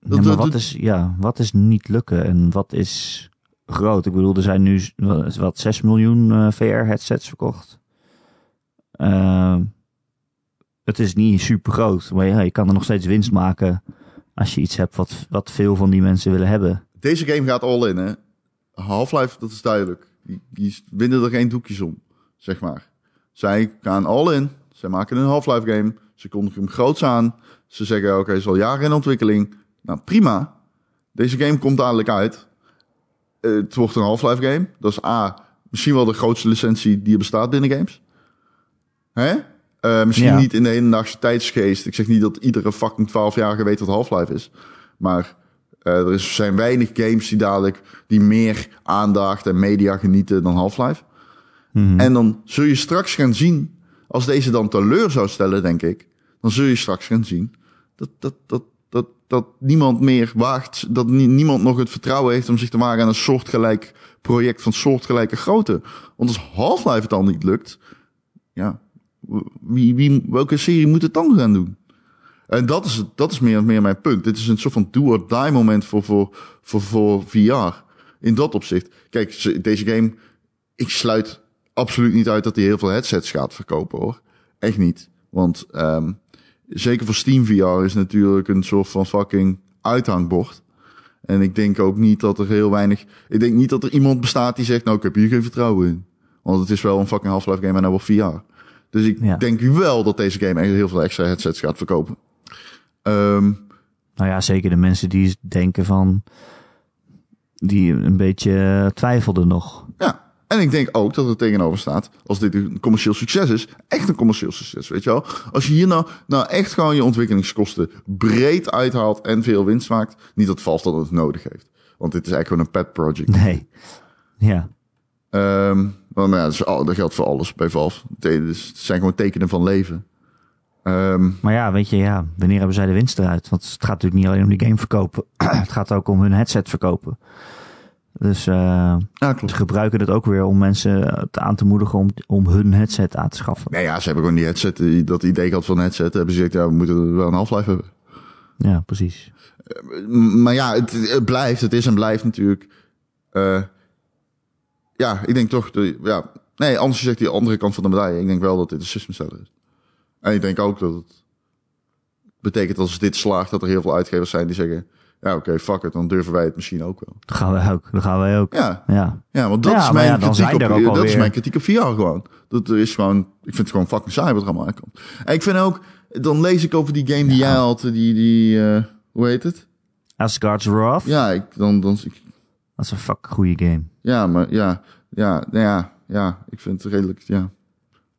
Dat, ja, maar wat, is, ja, wat is niet lukken en wat is groot? Ik bedoel, er zijn nu wat 6 miljoen uh, VR-headsets verkocht. Uh, het is niet super groot, maar ja, je kan er nog steeds winst maken als je iets hebt wat, wat veel van die mensen willen hebben. Deze game gaat all in, hè? Half-Life, dat is duidelijk. Die, die winnen er geen doekjes om, zeg maar. Zij gaan all in. Zij maken een Half-Life game. Ze kondigen hem groots aan. Ze zeggen, oké, okay, is al jaren in ontwikkeling. Nou, prima. Deze game komt dadelijk uit. Uh, het wordt een Half-Life game. Dat is A, misschien wel de grootste licentie die er bestaat binnen games. Hè? Uh, misschien niet in de hedendaagse tijdsgeest. Ik zeg niet dat iedere fucking 12-jarige weet wat Half-Life is. Maar uh, er is, zijn weinig games die dadelijk die meer aandacht en media genieten dan Half-Life. Mm -hmm. En dan zul je straks gaan zien, als deze dan teleur zou stellen, denk ik, dan zul je straks gaan zien dat, dat, dat, dat, niemand meer waagt, dat niemand nog het vertrouwen heeft om zich te wagen aan een soortgelijk project van soortgelijke grootte. Want als Half-Life het al niet lukt, ja, wie, wie, welke serie moet het dan gaan doen? En dat is, dat is meer, meer mijn punt. Dit is een soort van do-or-die moment voor, voor, voor, voor VR. In dat opzicht. Kijk, deze game, ik sluit absoluut niet uit dat hij heel veel headsets gaat verkopen hoor. Echt niet. Want um, zeker voor Steam VR is natuurlijk een soort van fucking uithangbord. En ik denk ook niet dat er heel weinig. Ik denk niet dat er iemand bestaat die zegt: Nou, ik heb hier geen vertrouwen in. Want het is wel een fucking Half-Life game en nou wel VR. Dus ik ja. denk wel dat deze game echt heel veel extra headsets gaat verkopen. Um, nou ja, zeker de mensen die denken van. die een beetje twijfelden nog. Ja, en ik denk ook dat er tegenover staat, als dit een commercieel succes is, echt een commercieel succes, weet je wel. Als je hier nou, nou echt gewoon je ontwikkelingskosten breed uithaalt en veel winst maakt, niet dat valt dat het nodig heeft. Want dit is eigenlijk gewoon een pet project. Nee. Ja. Um, maar ja, dat, is, dat geldt voor alles bij Valve. Het zijn gewoon tekenen van leven. Um, maar ja, weet je, ja, wanneer hebben zij de winst eruit? Want het gaat natuurlijk niet alleen om die game verkopen. het gaat ook om hun headset verkopen. Dus uh, ja, ze gebruiken het ook weer om mensen aan te moedigen om, om hun headset aan te schaffen. Nee, ja, ze hebben gewoon die headset, dat idee gehad van headset. Hebben ze gezegd, ja, we moeten wel een half-life hebben. Ja, precies. Maar ja, het, het, blijft, het is en blijft natuurlijk. Uh, ja, ik denk toch, de, ja, nee, anders zegt die andere kant van de medaille. Ik denk wel dat dit een system seller is. En ik denk ook dat het betekent als dit slaagt dat er heel veel uitgevers zijn die zeggen, ja, oké, okay, fuck it, dan durven wij het misschien ook wel. Dan gaan wij ook. Dan gaan wij ook. Ja, ja. ja want dat, ja, is, mijn ja, kritiek op, dat is mijn kritiek op VR gewoon. Dat is gewoon, ik vind het gewoon fucking saai wat er allemaal aankomt. En ik vind ook, dan lees ik over die game die jij had, die, die uh, hoe heet het? Asgard's Wrath? Ja, ik, dan, dan, ik, dat is een fuck goede game. Ja, maar ja, ja, nou ja, ja, ik vind het redelijk, ja,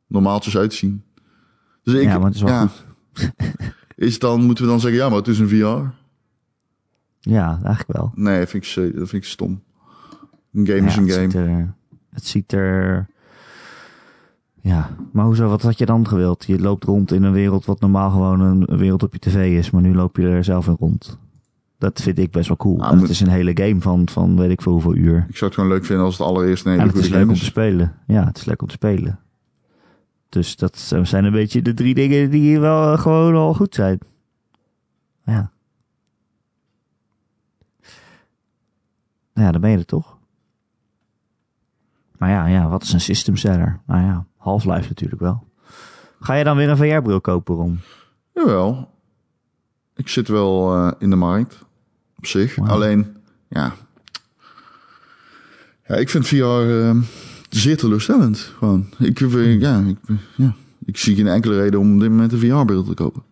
normaaltjes uitzien. Dus ik, ja, maar het is wel goed. is dan, moeten we dan zeggen, ja, maar het is een VR? Ja, eigenlijk wel. Nee, dat vind ik, dat vind ik stom. Een game ja, is een game. Ziet er, het ziet er... Ja, maar hoezo, wat had je dan gewild? Je loopt rond in een wereld wat normaal gewoon een, wereld op je tv is, maar nu loop je er zelf in rond. Dat vind ik best wel cool. Ah, en het is een hele game van, van weet ik veel hoeveel uur. Ik zou het gewoon leuk vinden als het allereerst een hele En het is leuk game om te spelen. Ja, het is leuk om te spelen. Dus dat zijn een beetje de drie dingen die hier wel eh, gewoon al goed zijn. Ja. Ja, dan ben je er toch. Maar ja, ja, wat is een system seller? Nou ja, Half-Life natuurlijk wel. Ga je dan weer een VR-bril kopen, Ron? Jawel. Ik zit wel eh, in de markt. Op zich. Alleen, ja. Ja, ik vind VR eh, zeer teleurstellend. Gewoon. Ik, vind, ja, ik, ja, ik zie geen enkele reden om op dit moment een VR-bril te kopen.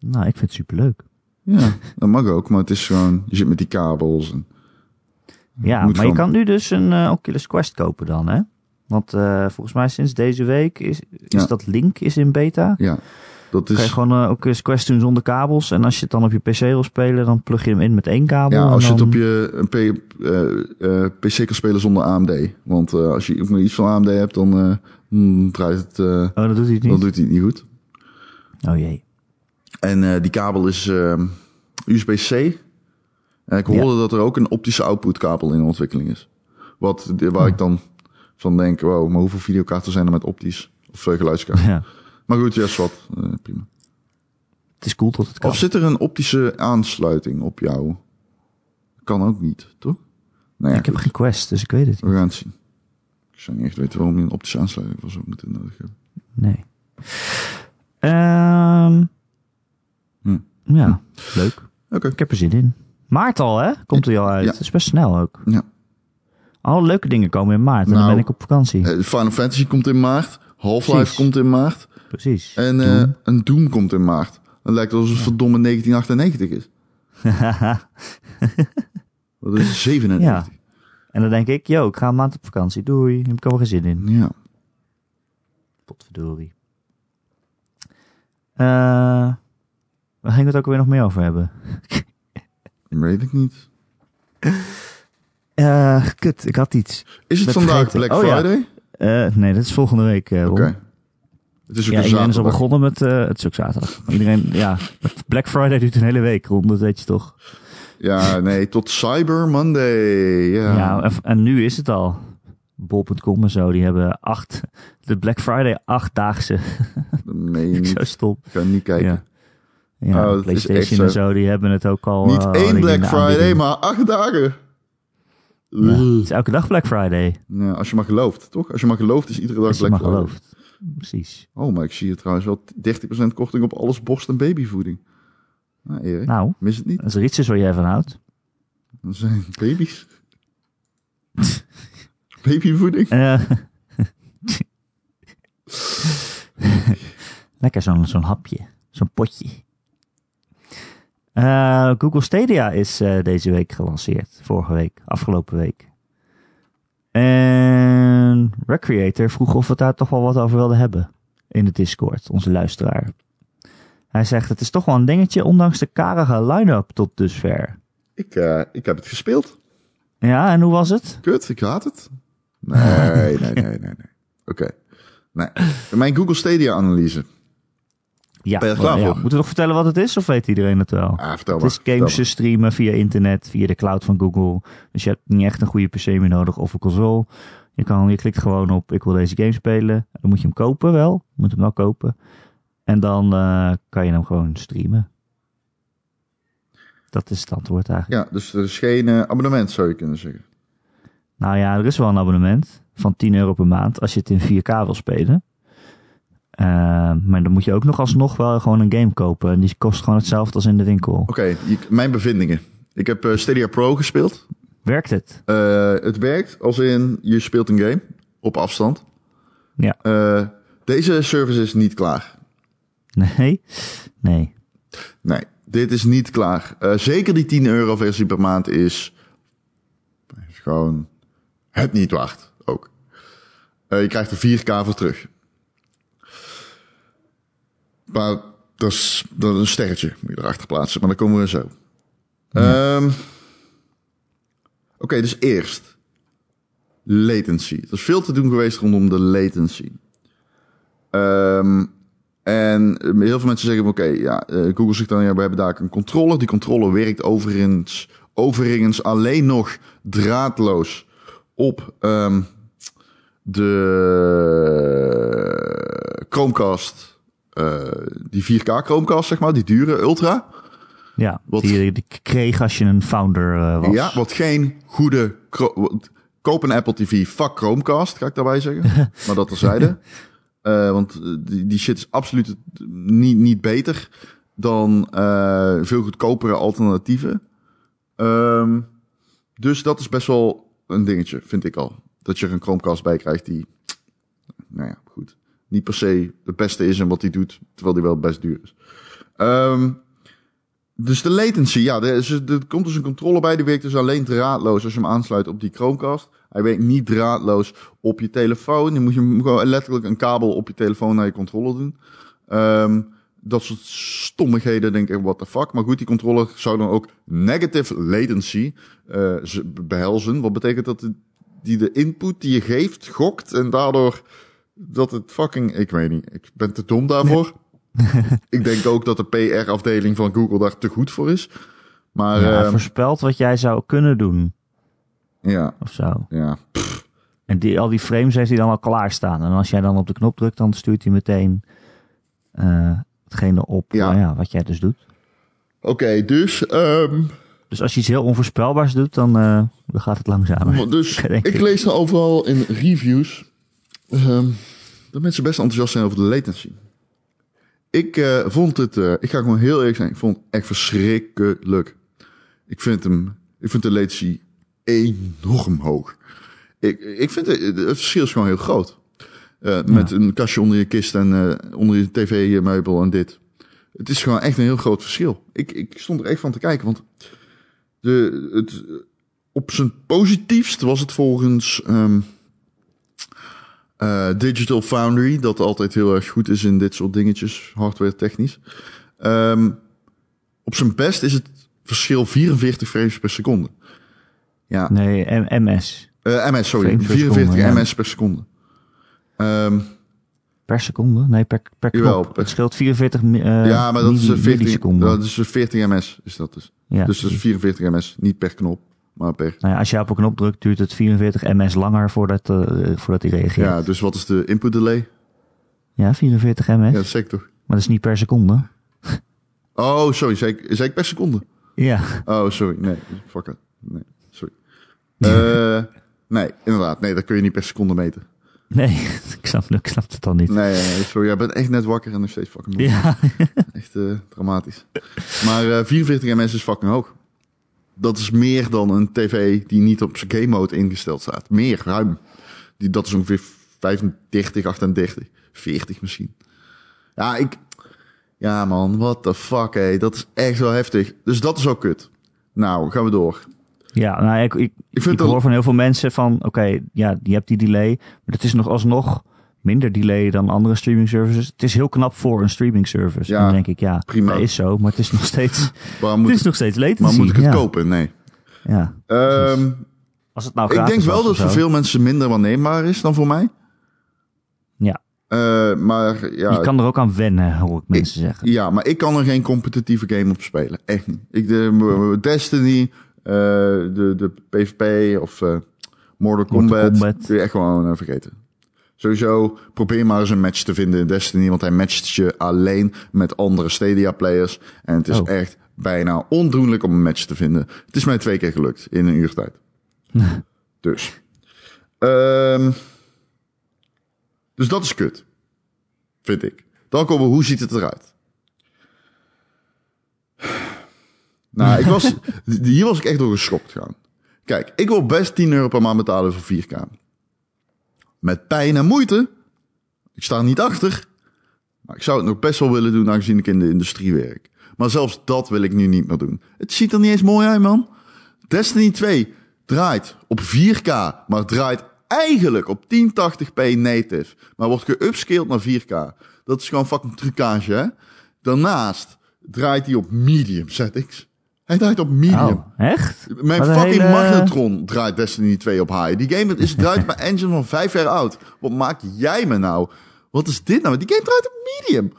Nou, ik vind het superleuk. Ja, dat mag ook. Maar het is gewoon, je zit met die kabels. En, Ja, Moet maar je kan nu dus een eh, Oculus Quest kopen dan, hè? Want eh, volgens mij sinds deze week is, is Ja. dat Link is in beta. ja, dat Kan je is... gewoon eh, Oculus Quest doen zonder kabels. En als je het dan op je PC wil spelen, dan plug je hem in met één kabel. Ja, en als je het dan- op je een P- PC kan spelen zonder AMD. Want als je iets van AMD hebt, dan mm, draait het... Oh, dat doet hij het dan niet? doet hij het niet goed. Oh jee. En die kabel is USB-C. En ik hoorde dat er ook een optische output kabel in ontwikkeling is. Wat, waar ik dan van denk, wow, maar hoeveel videokaarten zijn er met optisch? Of uh, geluidskaarten? Ja. Maar goed, yes, wat. eh, prima. Het is cool dat het kan. Of zit er een optische aansluiting op jou? Kan ook niet, toch? Nou ja, ik heb geen Quest, dus ik weet het niet. We gaan het zien. Ik zou niet echt weten waarom je een optische aansluiting voor zou moeten nodig hebben. Nee. Ehm, Hm. Ja, leuk. Oké. Ik heb er zin in. Maart al, hè? Komt hij al uit. Ja. Het is best snel ook. Ja. Alle leuke dingen komen in maart. En dan Nou, ben ik op vakantie. Eh, Final Fantasy komt in maart. Half-Life komt in maart. Precies. En eh, een Doom komt in maart. Het lijkt alsof het verdomme 1998 is. Dat is 97. En dan denk ik, yo, ik ga een maand op vakantie. Doei. Heb ik allemaal geen zin in. Ja. Potverdorie. Eh waar we het ook weer nog meer over hebben? Weet ik niet. Eh kut, ik had iets. Is het Ben vandaag vergeten. Black Oh, ja. Friday? Eh, nee, dat is volgende week. eh, Ron. Oké. Het is ook Ja, een iedereen is al zaterdag. begonnen met... eh, het zaterdag. Iedereen, ja, Black Friday duurt een hele week, Ron. Dat weet je toch? Ja, nee, tot Cyber Monday. Ja. Ja, en, en nu is het al. Bol.com en zo, die hebben acht... De Black Friday achtdaagse. Je niet. Zo stom. Ik ga niet kijken. Ja. Ja, Oh, PlayStation en zo, die hebben het ook al... Niet eh, één Black Friday, maar acht dagen. Ja, het is elke dag Black Friday. Ja, als je maar gelooft, toch? Als je maar gelooft is iedere dag Als je Black maar Friday. gelooft. Precies. Oh, maar ik zie hier trouwens wel 30% korting op alles borst- en babyvoeding. Nou, Erik, Nou, mis het niet. als er iets is waar jij van houdt. Dat zijn baby's. Babyvoeding? Lekker zo'n zo'n hapje. Zo'n potje. Eh, Google Stadia is eh, deze week gelanceerd. Vorige week. Afgelopen week. En Recreator vroeg of we daar toch wel wat over wilden hebben. In de Discord, onze luisteraar. Hij zegt, het is toch wel een dingetje, ondanks de karige line-up tot dusver. Ik, eh, ik heb het gespeeld. Ja, en hoe was het? Kut, ik haat het. Nee, nee, nee, nee, nee. Oké. Nee. Mijn Google Stadia-analyse. Ja, Ben je er klaar ja. voor? Moeten we nog vertellen wat het is, of weet iedereen het wel? Ah, vertel Het is games te streamen via internet, via de cloud van Google. Dus je hebt niet echt een goede PC meer nodig of een console. Je, kan, je klikt gewoon op, ik wil deze game spelen. Dan moet je hem kopen wel. Je moet hem wel kopen. En dan eh, kan je hem gewoon streamen. Dat is het antwoord eigenlijk. Ja, dus er is geen eh, abonnement, zou je kunnen zeggen. Nou ja, er is wel een abonnement van 10 euro per maand als je het in 4K wil spelen. Eh, maar dan moet je ook nog alsnog wel gewoon een game kopen. En die kost gewoon hetzelfde als in de winkel. Oké, mijn bevindingen. Ik heb eh, Stadia Pro gespeeld. Werkt het? Eh, het werkt als in je speelt een game op afstand. Ja. Deze service is niet klaar. Nee? Nee. Nee, dit is niet klaar. Zeker die 10 euro versie per maand is, is gewoon het niet waard ook. Je krijgt er 4K voor terug. Maar dat is, dat is een sterretje, moet je erachter plaatsen. Maar dan komen we zo. Ehm, Oké, dus eerst latency. Er is veel te doen geweest rondom de latency. Ehm, en heel veel mensen zeggen, oké, ja, eh, Google zegt dan, ja, we hebben daar een controller. Die controller werkt overigens, overigens alleen nog draadloos op ehm, de Chromecast, die 4K Chromecast, zeg maar, die dure Ultra. Ja, Wat- die je die kreeg als je een founder eh, was. Ja, wat geen goede. Koop een Apple TV, fuck Chromecast, ga ik daarbij zeggen. maar dat terzijde. Eh want eh, die, die shit is absoluut niet, niet beter dan eh, veel goedkopere alternatieven. Ehm, dus dat is best wel een dingetje, vind ik al. Dat je er een Chromecast bij krijgt die, nou ja, goed, niet per se het beste is en wat hij doet, terwijl die wel best duur is. Ehm, dus de latency, ja, er, er komt dus een controller bij. Die werkt dus alleen draadloos als je hem aansluit op die Chromecast. Hij werkt niet draadloos op je telefoon. Dan moet je gewoon letterlijk een kabel op je telefoon naar je controller doen. Ehm, dat soort stommigheden, denk ik, what the fuck. Maar goed, die controller zou dan ook negative latency z- behelzen. Wat betekent dat de- die de input die je geeft gokt en daardoor dat het fucking... Ik weet niet, ik ben te dom daarvoor. ik denk ook dat de PR-afdeling van Google daar te goed voor is. Maar Ja, ehm, voorspelt wat jij zou kunnen doen ja, of zo. ja. En die, al die frames heeft hij dan al klaarstaan. En als jij dan op de knop drukt, dan stuurt hij meteen eh, hetgene op Ja. nou ja, wat jij dus doet. Oké, dus... ehm, Dus als je iets heel onvoorspelbaars doet, dan, eh, dan gaat het langzamer. Dus ik ik. lees dan overal in reviews ehm, dat mensen best enthousiast zijn over de latency. Ik eh, vond het, eh, ik ga gewoon heel eerlijk zijn, ik vond het echt verschrikkelijk. Ik vind hem, ik vind de latency enorm hoog. Ik, ik vind het, het verschil is gewoon heel groot. Eh, Met een kastje onder je kist en onder je tv-meubel en dit. Het is gewoon echt een heel groot verschil. Ik, ik stond er echt van te kijken, want de, het, op zijn positiefst was het volgens ehm, eh, Digital Foundry, dat altijd heel erg goed is in dit soort dingetjes, hardware technisch. Ehm, op zijn best is het verschil 44 frames per seconde. Ja, Nee, MS. eh, ms, sorry, Frames per 44 seconde, ja. ms per seconde. Ehm, Per seconde? Nee, per, per knop. Jawel, per- Het scheelt 44 mi- eh, ja, maar dat is, milli- eh, 14, milliseconden. dat is eh, 40 ms, is dat dus. ja. Dus dat is 44 ms, niet per knop, maar. Nou ja, als je op een knop drukt, duurt het 44 ms langer voordat, eh, voordat hij reageert. Ja, dus wat is de input delay? Ja, 44 ms. Ja, dat zeg toch. Maar dat is niet per seconde. Oh, sorry, zei ik, zei ik per seconde? Ja. Oh, sorry. Nee, fuck it. Nee, sorry. Eh, nee, inderdaad. Nee, dat kun je niet per seconde meten. Nee, ik snap, ik snap het al niet. Nee, sorry. Jij bent echt net wakker en nog steeds fucking moe. Ja. Echt eh, dramatisch. Maar eh 44 ms is fucking hoog. Dat is meer dan een tv die niet op zijn game mode ingesteld staat. Meer, ruim. Die, dat is ongeveer 35, 38, 40 misschien. Ja, ik... Ja man, what the fuck, hé. Dat is echt wel heftig. Dus dat is ook kut. Nou, gaan we door. Ja, nou, ik, ik, Ik dat- hoor van heel veel mensen van, oké, ja, je hebt die delay, maar het is nog alsnog minder delay dan andere streaming services. Het is heel knap voor een streaming service. Ja, en dan denk ik, ja, prima. dat is zo, maar het is nog steeds, het is nog steeds latency. maar moet ik het ja. kopen? Nee. Ja. Ehm, Als het nou ik denk wel dat het voor veel mensen minder waarneembaar is dan voor mij. Ja, Eh, maar ja, je kan er ook aan wennen, hoor ik mensen zeggen. Ja, maar ik kan er geen competitieve game op spelen. Echt niet. Ik, de, Destiny, eh, de, de PvP of eh, Mortal Kombat, Kombat. kun je echt gewoon vergeten. Sowieso, probeer maar eens een match te vinden in Destiny, want hij matcht je alleen met andere Stadia-players. En het is Oh. echt bijna ondoenlijk om een match te vinden. Het is mij twee keer gelukt in een uur tijd. dus. Ehm, dus dat is kut. Vind ik. Dan komen we, hoe ziet het eruit? Nou, ik was, hier was ik echt door geschokt gaan. Kijk, ik wil best 10 euro per maand betalen voor 4K. Met pijn en moeite. Ik sta er niet achter. Maar ik zou het nog best wel willen doen, aangezien ik in de industrie werk. Maar zelfs dat wil ik nu niet meer doen. Het ziet er niet eens mooi uit, man. Destiny 2 draait op 4K, maar draait eigenlijk op 1080p native. Maar wordt geupscaled naar 4K. Dat is gewoon fucking trucage, hè? Daarnaast draait hij op medium settings. Hij draait op medium. Oh, echt? Mijn Wat fucking hele- magnetron draait Destiny 2 op high. Die game is, draait mijn engine van vijf jaar oud. Wat maak jij me nou? Wat is dit nou? Die game draait op medium.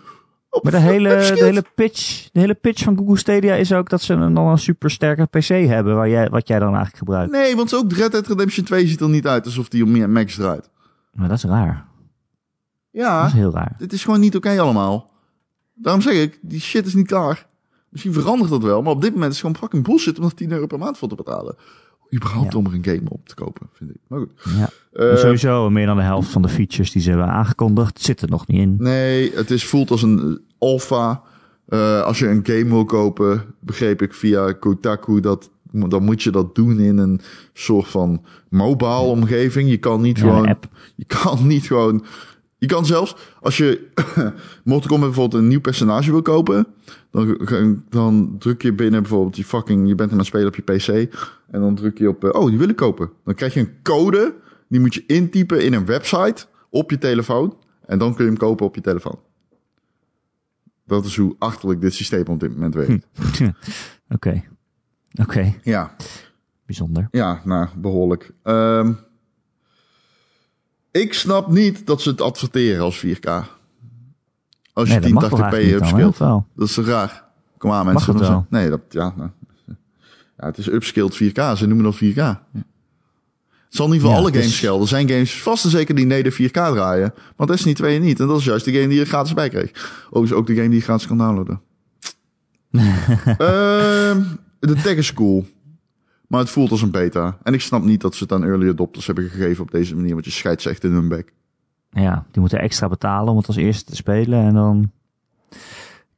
Op Maar de hele, de, hele pitch, de hele pitch van Google Stadia is ook dat ze een, dan een super sterke PC hebben, waar jij, wat jij dan eigenlijk gebruikt. Nee, want ook Red Dead Redemption 2 ziet er niet uit alsof die op meer Max draait. Maar dat is raar. Dat Ja, is heel raar. dit is gewoon niet oké allemaal. Daarom zeg ik, die shit is niet klaar. Misschien verandert dat wel, maar op dit moment is het gewoon fucking bullshit om er 10 euro per maand voor te betalen. Überhaupt Ja. om er een game op te kopen, vind ik. Maar goed. Ja. Eh, sowieso, meer dan de helft van de features die ze hebben aangekondigd, zit er nog niet in. Nee, het is, voelt als een alpha. Eh, als je een game wil kopen, begreep ik via Kotaku dat dan moet je dat doen in een soort van mobile omgeving. Je kan niet Ja, gewoon. Je kan niet gewoon. Je kan zelfs als je Mortal Kombat bijvoorbeeld een nieuw personage wil kopen, dan, dan druk je binnen bijvoorbeeld je fucking. Je bent aan het spelen op je PC en dan druk je op. eh, oh, die wil ik kopen. Dan krijg je een code. Die moet je intypen in een website op je telefoon en dan kun je hem kopen op je telefoon. Dat is hoe achterlijk dit systeem op dit moment werkt. Oké. Oké, Ja, bijzonder. ja, nou, behoorlijk. Ehm, ik snap niet dat ze het adverteren als 4K. Als je Nee, dat mag toch 1080p eigenlijk niet dan, hè? upscaled. Dat is zo raar. Kom aan, mensen. Dan zeggen- Nee, dat, ja, nou, ja, het is upscaled 4K. Ze noemen dat 4K. Ja. Het zal niet voor Ja, alle is- games gelden. Er zijn games vast en zeker die native 4K draaien. Want Destiny 2 niet. En dat is juist de game die je gratis bij kreeg. Overigens ook de game die je gratis kan downloaden. Ehm, de tech is cool. Maar het voelt als een beta. En ik snap niet dat ze het aan early adopters hebben gegeven op deze manier. Want je scheidt ze echt in hun bek. Ja, die moeten extra betalen om het als eerste te spelen. En dan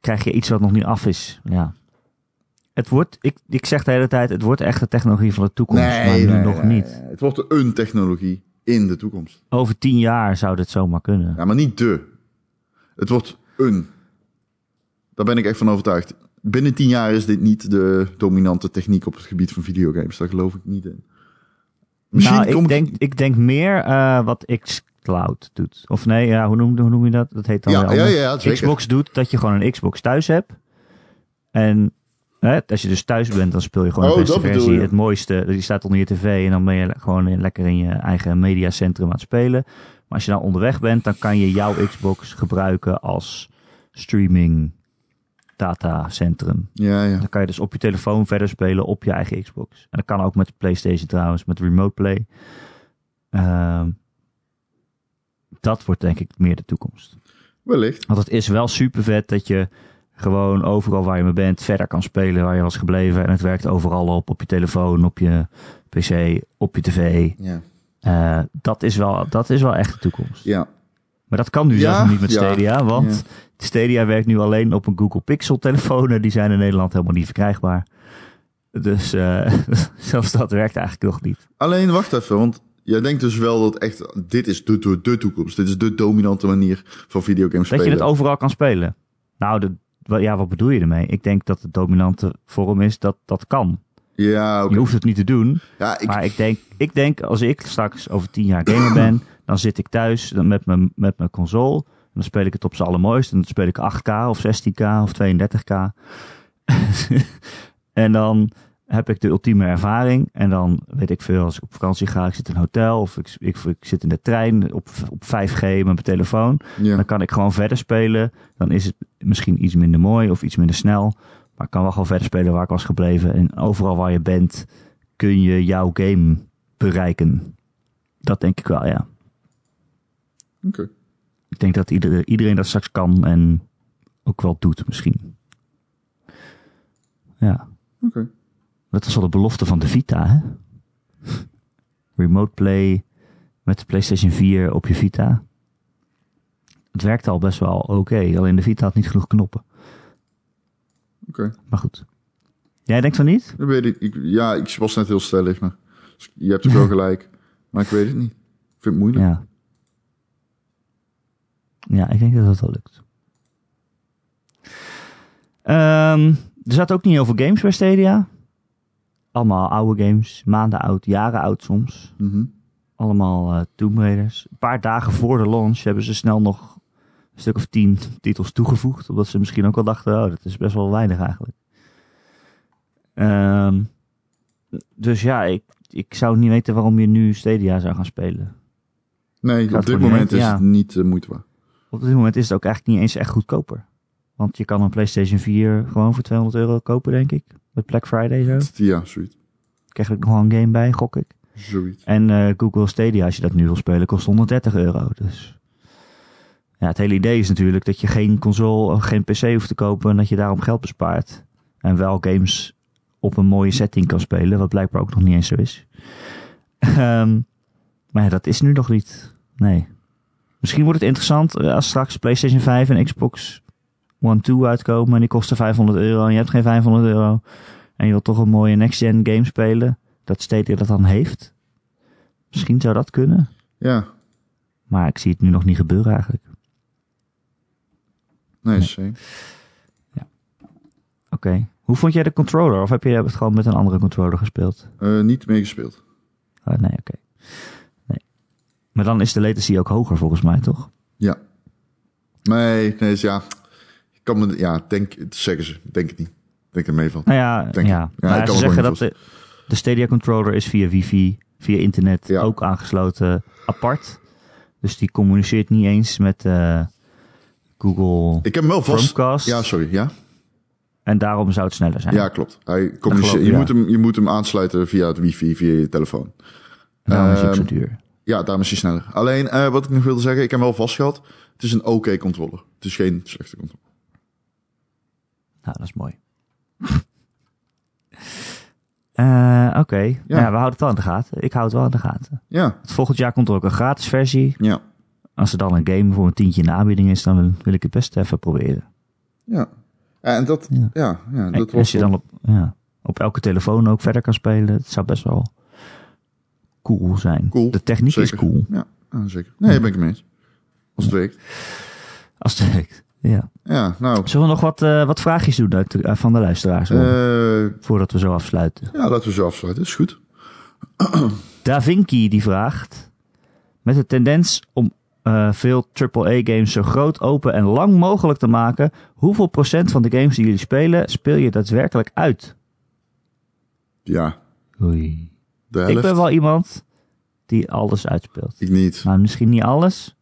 krijg je iets wat nog niet af is. Ja. Het wordt, ik, ik zeg de hele tijd, het wordt echt de technologie van de toekomst. maar nu nog niet. nee. Het wordt een technologie in de toekomst. Over tien jaar zou dit zomaar kunnen. Ja, maar niet de. Het wordt een. Daar ben ik echt van overtuigd. Binnen tien jaar is dit niet de dominante techniek op het gebied van videogames. Daar geloof ik niet in. Misschien nou, ik denk, ik denk meer eh, wat xCloud doet. Of nee, ja, hoe, noem, hoe noem je dat? Dat heet dan Ja, ja. Xbox doet dat je gewoon een Xbox thuis hebt. En hè, als je dus thuis bent, dan speel je gewoon Oh, de beste versie. Het mooiste, die staat onder je tv en dan ben je gewoon lekker in je eigen mediacentrum aan het spelen. Maar als je nou onderweg bent, dan kan je jouw Xbox gebruiken als streaming datacentrum. Ja, ja. Dan kan je dus op je telefoon verder spelen op je eigen Xbox. En dat kan ook met de PlayStation trouwens, met Remote Play. Ehm, dat wordt denk ik meer de toekomst. Wellicht. Want het is wel super vet dat je gewoon overal waar je mee bent verder kan spelen waar je was gebleven. En het werkt overal op, op je telefoon, op je PC, op je tv. Ja. Eh, dat, is wel, dat is wel echt de toekomst. Ja. Maar dat kan nu Ja, zelfs niet met ja, Stadia, want ja. Stadia werkt nu alleen op een Google Pixel telefoon en die zijn in Nederland helemaal niet verkrijgbaar. Dus eh, zelfs dat werkt eigenlijk nog niet. Alleen wacht even, want jij denkt dus wel dat echt dit is de, de, de toekomst. Dit is de dominante manier van videogames Dat spelen. je het overal kan spelen. Nou, de, ja, wat bedoel je ermee? Ik denk dat de dominante vorm is dat dat kan. Ja, oké. Je hoeft het niet te doen, Ja, ik, maar ik denk, ik denk als ik straks over tien jaar gamer ben, dan zit ik thuis dan met mijn, met mijn console. En dan speel ik het op z'n allermooist. En dan speel ik 8K of 16K of 32K. en dan heb ik de ultieme ervaring. En dan weet ik veel, als ik op vakantie ga, ik zit in een hotel of ik, ik, ik zit in de trein op, op 5G met mijn telefoon. ja. Dan kan ik gewoon verder spelen. Dan is het misschien iets minder mooi of iets minder snel. Maar ik kan wel gewoon verder spelen waar ik was gebleven. En overal waar je bent, kun je jouw game bereiken. Dat denk ik wel, ja. Oké. Ik denk dat iedereen, iedereen dat straks kan en ook wel doet misschien. Ja, Oké. Dat was al de belofte van de Vita, hè? Remote play met de PlayStation 4 op je Vita. Het werkte al best wel oké, alleen de Vita had niet genoeg knoppen. Oké. Maar goed. Jij denkt van niet? Dat weet ik. ik. Ja, ik was net heel stellig, maar je hebt ook wel gelijk. Maar ik weet het niet. Ik vind het moeilijk. Ja. Ja, ik denk dat dat wel lukt. Ehm, er zat ook niet heel veel games bij Stadia. Allemaal oude games, maanden oud, jaren oud soms. Mhm. Allemaal Tomb Raiders. Een paar dagen voor de launch hebben ze snel nog een stuk of tien titels toegevoegd. Omdat ze misschien ook wel dachten, oh, dat is best wel weinig eigenlijk. Ehm, dus ja, ik, ik zou niet weten waarom je nu Stadia zou gaan spelen. Nee, op dit moment is ja. het niet de moeite waard. op dit moment is het ook eigenlijk niet eens echt goedkoper. Want je kan een PlayStation 4 gewoon voor 200 euro kopen, denk ik. Met Black Friday zo. Ja, zoiets. Krijg ik nog wel een game bij, gok ik. Zoiets. En eh, Google Stadia, als je dat nu wil spelen, kost 130 euro. Dus ja, het hele idee is natuurlijk dat je geen console of geen PC hoeft te kopen en dat je daarom geld bespaart. En wel games op een mooie setting kan spelen, wat blijkbaar ook nog niet eens zo is. Ehm, maar ja, dat is nu nog niet. Nee. Misschien wordt het interessant eh, als straks PlayStation 5 en Xbox One 2 uitkomen en die kosten 500 euro en je hebt geen 500 euro. En je wilt toch een mooie next-gen game spelen. Dat Stadia dat dan heeft. Misschien zou dat kunnen. Ja, Maar ik zie het nu nog niet gebeuren eigenlijk. nee, Nee. zeker. Oké. Hoe vond jij de controller? Of heb je het gewoon met een andere controller gespeeld? Eh, niet meegespeeld. Oh, nee, oké. Nee. Maar dan is de latency ook hoger volgens mij, toch? Ja. Nee, nee, ja. Kan me, ja, denk, zeggen ze. Denk het niet. Denk er mee van. Nou ja, Denk ja. Ja, kan ze zeggen dat de, de Stadia controller is via wifi, via internet Ja. ook aangesloten apart. Dus die communiceert niet eens met eh, Google Ik heb hem wel vast. Chromecast. Ja, sorry. Ja, En daarom zou het sneller zijn. ja klopt. Hij communiceert. Je, ja. moet hem, je moet hem aansluiten via het wifi, via je telefoon. En daarom is het zo Ehm, duur. Ja, daarom is hij sneller. Alleen, eh, wat ik nog wilde zeggen, ik heb hem wel vastgehad. Het is een oké controller. Het is geen slechte controller. Nou, dat is mooi. Eh, Oké, ja. we houden het wel in de gaten. Ik hou het wel in de gaten. Ja, Het volgend jaar komt er ook een gratis versie. ja, Als er dan een game voor een tientje in de aanbieding is, dan wil ik het best even proberen. ja. En dat, Ja. ja, ja, En dat als was je dan op, ja, op elke telefoon ook verder kan spelen, dat zou best wel cool zijn. Cool, De techniek is cool. Ja, ah, zeker. Nee, daar ben ik het mee eens. Als het werkt. Als het werkt. Ja. Ja, nou. Zullen we nog wat, eh, wat vraagjes doen uit de- eh, van de luisteraars? eh, voordat we zo afsluiten. ja, laten we zo afsluiten. Is goed. Da Vinci die vraagt: Met de tendens om eh, veel AAA-games zo groot, open en lang mogelijk te maken, hoeveel procent van de games die jullie spelen, speel je daadwerkelijk uit? Ja, Oei. Ik ben wel iemand die alles uitspeelt. Ik niet. Nou, misschien niet alles.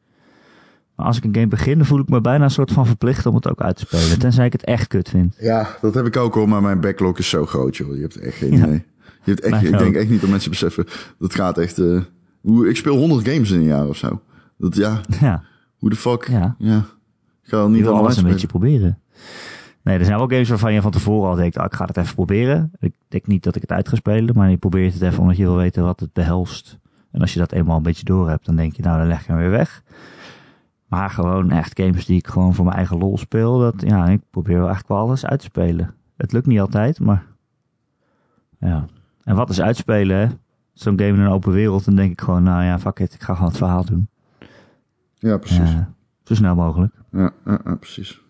Maar als ik een game begin, dan voel ik me bijna een soort van verplicht om het ook uit te spelen. Tenzij ik het echt kut vind. Ja, dat heb ik ook hoor, maar mijn backlog is zo groot, joh. Je hebt echt geen Ja. idee. Je hebt echt, ik denk echt niet dat mensen beseffen. Dat gaat echt. eh, hoe, ik speel 100 games in een jaar of zo. Dat ja, Ja, hoe de fuck. Ja. ja. Ik ga al niet allemaal alles een beetje proberen. Nee, er zijn wel games waarvan je van tevoren al denkt, ah, ik ga het even proberen. Ik denk niet dat ik het uit ga spelen, maar je probeert het even omdat je wil weten wat het behelst. En als je dat eenmaal een beetje door hebt, dan denk je, nou, dan leg je hem weer weg. Maar gewoon echt games die ik gewoon voor mijn eigen lol speel, dat, ja, ik probeer wel eigenlijk wel alles uit te spelen. Het lukt niet altijd, maar ja. En wat is uitspelen, hè? Zo'n game in een open wereld, dan denk ik gewoon, nou ja, fuck it, ik ga gewoon het verhaal doen. Ja, precies. Ja, zo snel mogelijk. Ja, ja, ja, precies.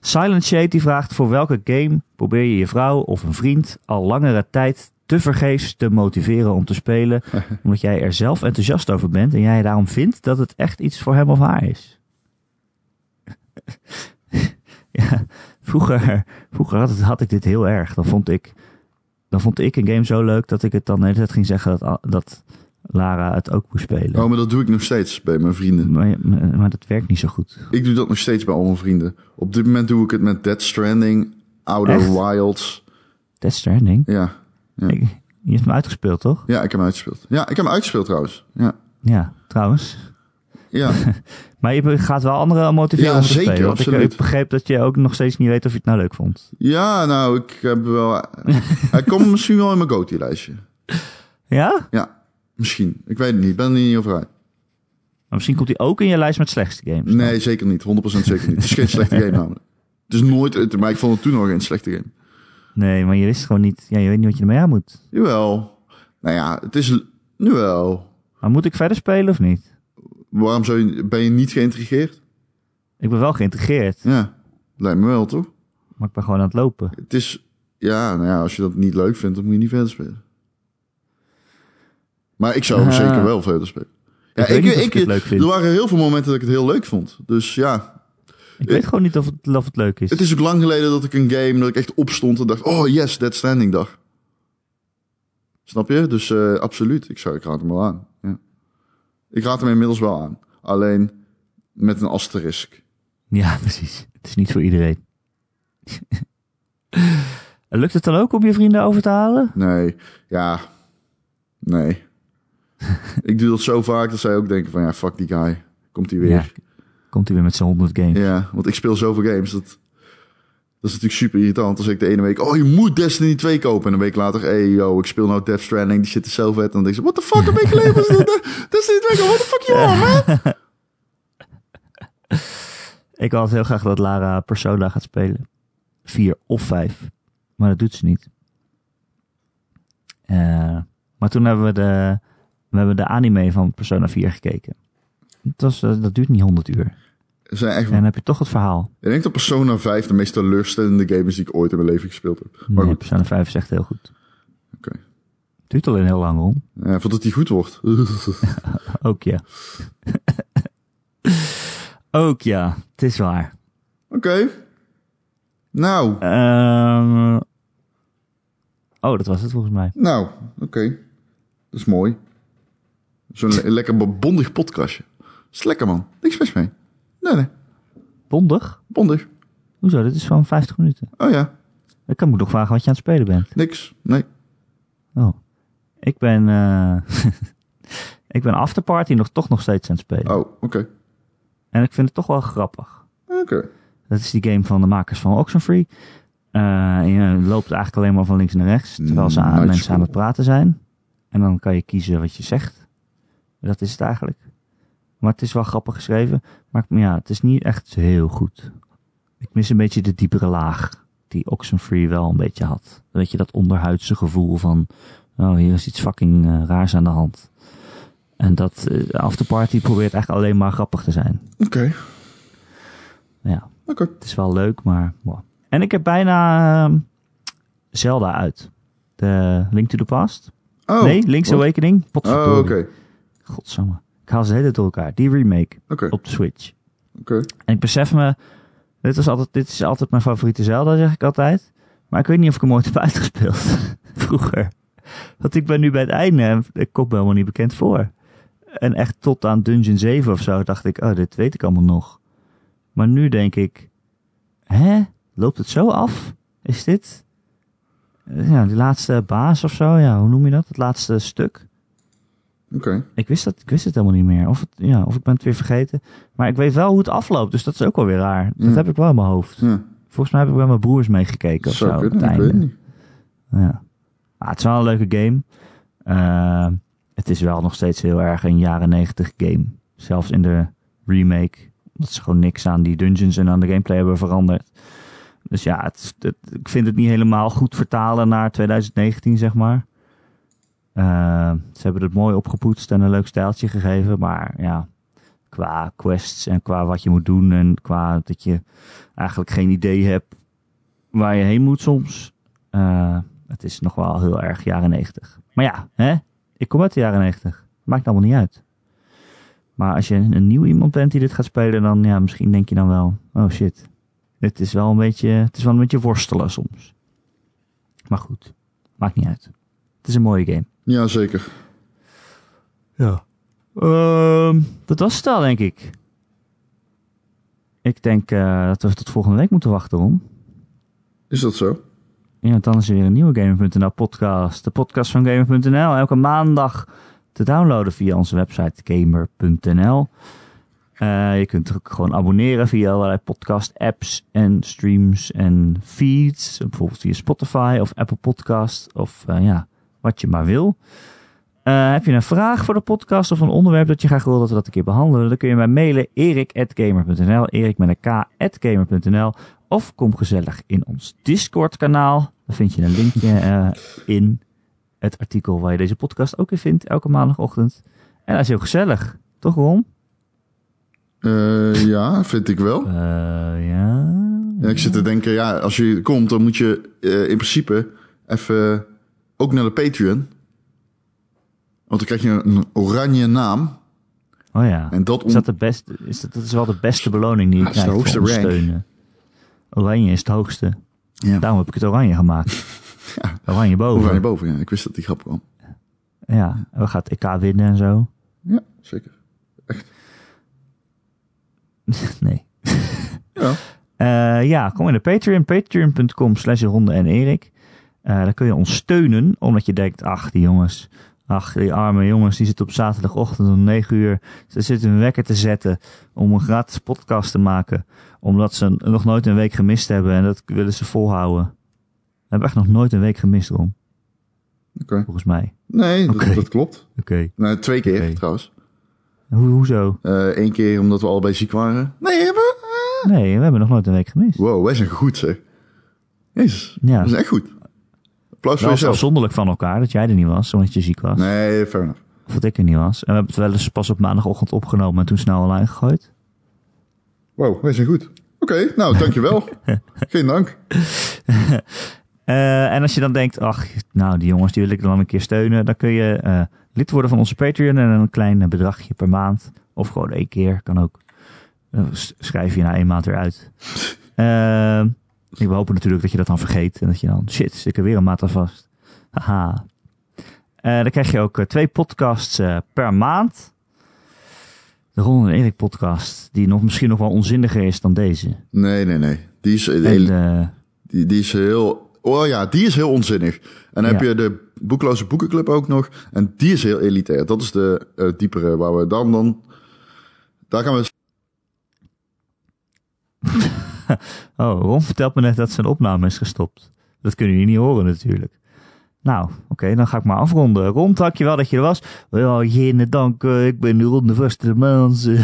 Silent Shade die vraagt voor welke game probeer je je vrouw of een vriend al langere tijd te vergeefs te motiveren om te spelen, omdat jij er zelf enthousiast over bent en jij daarom vindt dat het echt iets voor hem of haar is. ja, vroeger, vroeger had, het- had ik dit heel erg. Dan vond ik, dan vond ik een game zo leuk dat ik het dan de hele tijd ging zeggen dat, dat Lara het ook moest spelen. Oh, maar dat doe ik nog steeds bij mijn vrienden. Maar, maar, maar dat werkt niet zo goed. Ik doe dat nog steeds bij al mijn vrienden. Op dit moment doe ik het met Dead Stranding, Outer Echt? Wilds. Death Stranding. Ja. Ja. Ik- je hebt hem uitgespeeld, toch? ja, ik heb hem uitgespeeld. Ja, ik heb hem uitgespeeld trouwens. Ja. Ja, trouwens. Ja, Maar je gaat wel anderen motiveren Ja, om te zeker, spelen. Want ik, absoluut. ik begreep dat je ook nog steeds niet weet of je het nou leuk vond. ja nou, ik heb wel... hij komt misschien wel in mijn GOTY-lijstje. Ja? Ja, misschien. Ik weet het niet. Ik ben er niet over uit. Maar misschien komt hij ook in je lijst met slechtste games. Nee, zeker niet. 100% zeker niet. Het is geen slechte game namelijk. Het is nooit... Maar ik vond het toen nog geen slechte game. Nee, maar je wist gewoon niet... Ja, je weet niet wat je ermee aan moet. Jawel. Nou ja, het is... Nu wel. Maar moet ik verder spelen of niet? Waarom zou je, ben je niet geïntrigeerd? Ik ben wel geïntegreerd. Ja, lijkt me wel, toch? Maar ik ben gewoon aan het lopen. Het is... Ja, nou ja, als je dat niet leuk vindt, dan moet je niet verder spelen. Maar ik zou zeker wel verder spelen. Ja, Ik ik het leuk vind. Er waren heel veel momenten dat ik het heel leuk vond. Dus ja, Ik weet gewoon niet of het, of het leuk is. het is ook lang geleden dat ik een game, dat ik echt opstond en dacht, oh yes, Dead Stranding dag. Snap je? Dus eh, absoluut, ik, zou, ik raad hem wel aan. Ja. Ik raad hem inmiddels wel aan. alleen met een asterisk. Ja, precies. Het is niet voor iedereen. Lukt het dan ook om je vrienden over te halen? Nee, ja, nee. ik doe dat zo vaak dat zij ook denken van ja, fuck die guy. Komt hij weer. Ja. Komt hij weer met zijn 100 games. Ja, want ik speel zoveel games. Dat, dat is natuurlijk super irritant. Als ik de ene week, oh je moet Destiny 2 kopen. En een week later, hey yo, ik speel nou Death Stranding. Die shit is zo vet. En dan denk ze, what the fuck, een week geleden was eh, Destiny 2 kopen. What the fuck you on, man? Ik altijd heel graag dat Lara Persona gaat spelen. Vier of vijf. Maar dat doet ze niet. Eh, maar toen hebben we de, we hebben de anime van Persona 4 gekeken. Was, eh, dat duurt niet 100 uur. Zijn echt, En dan heb je toch het verhaal. ik denk dat Persona 5 de meest teleurstellende game is die ik ooit in mijn leven gespeeld heb. Maar Nee, goed, Persona 5 is echt heel goed. Oké. Duurt alleen heel lang om. ja, voordat die goed wordt. Ook ja. Ook ja, het is waar. Oké. Nou, Ehm, oh, dat was het volgens mij. nou, oké. Dat is mooi. Zo'n le- lekker bondig podcastje. Dat is lekker, man. Niks mis mee. Nee, nee. Bondig? Bondig. Hoezo? Dit is van 50 minuten. Oh ja. Ik kan me nog vragen wat je aan het spelen bent. Niks. Nee. Oh. Ik ben, eh ik ben Afterparty nog toch nog steeds aan het spelen. Oh, oké. En ik vind het toch wel grappig. Oké. Dat is die game van de makers van Oxenfree. Eh je loopt eigenlijk alleen maar van links naar rechts, terwijl ze aan, mensen aan het praten zijn. En dan kan je kiezen wat je zegt. Dat is het eigenlijk. Maar het is wel grappig geschreven. Maar ja, het is niet echt heel goed. Ik mis een beetje de diepere laag die Oxenfree wel een beetje had. Weet je, dat onderhuidse gevoel van... Oh, hier is iets fucking eh, raars aan de hand. En dat eh, Afterparty probeert eigenlijk alleen maar grappig te zijn. Oké. Ja, Oké. het is wel leuk, maar... wow. En ik heb bijna ehm, Zelda uit. De Link to the Past. Oh. nee, Link's? Awakening. Oh, oké. Godsamme. Ik haal ze hele door elkaar. Die remake op de Switch. Oké. En ik besef me... Dit, was altijd, dit is altijd mijn favoriete Zelda, zeg ik altijd. Maar ik weet niet of ik hem ooit heb uitgespeeld. Vroeger. Want ik ben nu bij het einde en ik kom me helemaal niet bekend voor. En echt tot aan Dungeon 7 of zo dacht ik... Oh, dit weet ik allemaal nog. Maar nu denk ik... Hè? Loopt het zo af? Is dit... Ja, die laatste baas of zo? Ja, hoe noem je dat? Het laatste stuk? Oké. Ik wist, dat, ik wist het helemaal niet meer. Of, het, ja, of ik ben het weer vergeten. Maar ik weet wel hoe het afloopt. Dus dat is ook wel weer raar. Dat Ja. heb ik wel in mijn hoofd. Ja. Volgens mij heb ik bij mijn broers meegekeken of zo. Kunnen, ik weet niet. Ja. Ah, het is wel een leuke game. Eh, het is wel nog steeds heel erg een jaren negentig game. Zelfs in de remake. Dat ze gewoon niks aan die dungeons en aan de gameplay hebben veranderd. Dus ja, het, is- het- ik vind het niet helemaal goed vertalen naar 2019, zeg maar. Eh, ze hebben het mooi opgepoetst en een leuk stijltje gegeven. Maar ja, qua quests en qua wat je moet doen en qua dat je eigenlijk geen idee hebt waar je heen moet soms. Eh, het is nog wel heel erg jaren 90. Maar ja, hè? ik kom uit de jaren 90. Maakt allemaal niet uit. Maar als je een nieuw iemand bent die dit gaat spelen, dan ja, misschien denk je dan wel, oh shit. Dit is wel een beetje, het is wel een beetje worstelen soms. Maar goed, maakt niet uit. Het is een mooie game. Ja, zeker. Ja. Ehm, dat was het al, denk ik. Ik denk eh, dat we tot volgende week moeten wachten, Ron. Is dat zo? Ja, want dan is er weer een nieuwe Gamer.nl podcast. De podcast van Gamer.nl. Elke maandag te downloaden via onze website Gamer.nl. Eh, je kunt er ook gewoon abonneren via allerlei podcast apps en streams en feeds. Bijvoorbeeld via Spotify of Apple Podcast of eh, ja, wat je maar wil. Eh, heb je een vraag voor de podcast of een onderwerp dat je graag wil dat we dat een keer behandelen? Dan kun je mij mailen erik.gamer.nl, erik met een k.gamer.nl of kom gezellig in ons Discord kanaal. Daar vind je een linkje eh, in het artikel waar je deze podcast ook in vindt, elke maandagochtend. En dat is heel gezellig, toch Ron? Eh, ja, vind ik wel. Ja. Ja, ik zit te denken, ja, als je komt, dan moet je in principe even ook naar de Patreon. Want dan krijg je een oranje naam. Oh ja. En dat Is dat, de beste, is dat, dat is wel de beste beloning die je Ja, de krijgt voor ondersteunen. Oranje is het hoogste. Ja. Daarom heb ik het oranje gemaakt. Ja. Oranje boven. Oranje boven, ja. Ik wist dat die grap kwam. Ja, en we gaan het EK winnen en zo. Ja, zeker. nee. Ja. Eh, ja, kom in de Patreon. Patreon.com slash Ronde en Erik. Eh dan kun je ons steunen. Omdat je denkt, ach die jongens. Ach die arme jongens. Die zitten op zaterdagochtend om 9 uur. Ze zitten een wekker te zetten. Om een gratis podcast te maken. Omdat ze nog nooit een week gemist hebben. En dat willen ze volhouden. We hebben echt nog nooit een week gemist. Oké. Volgens mij. Nee, dat, dat klopt. Oké. Twee keer trouwens. Ho- hoezo? Eén keer omdat we allebei ziek waren. Nee, hebben Nee, we hebben nog nooit een week gemist. Wow, wij zijn goed zeg. Jezus, Ja. we zijn echt goed. Applaus voor jezelf. afzonderlijk van elkaar. Dat jij er niet was, omdat je ziek was. Nee, fair enough. Of dat ik er niet was. En we hebben het wel eens pas op maandagochtend opgenomen en toen snel online gegooid. Wow, wij zijn goed. Oké, nou, dankjewel. Geen dank. Eh, en als je dan denkt, ach, nou die jongens die wil ik dan een keer steunen. Dan kun je eh, lid worden van onze Patreon en een klein bedragje per maand. Of gewoon één keer, kan ook. Eh, schrijf je na één maand eruit. Ik hoop natuurlijk dat je dat dan vergeet. En dat je dan, shit, zit ik er weer een maand aan vast. Haha. Eh, dan krijg je ook eh, twee podcasts eh, per maand. De Ron en Erik podcast, die nog, misschien nog wel onzinniger is dan deze. Nee, nee, nee. Die is, En, heel, die, die is heel... Oh ja, die is heel onzinnig. En dan heb je de Boekloze Boekenclub ook nog. En die is heel elitair. Dat is de diepere waar we dan dan... Daar gaan we... Oh, Ron vertelt me net dat zijn opname is gestopt. Dat kunnen jullie niet horen natuurlijk. Nou, oké, dan ga ik maar afronden. Ron, dankjewel dat je er was. Ja, geen dank, eh, ik ben Ron de Vaste Maans.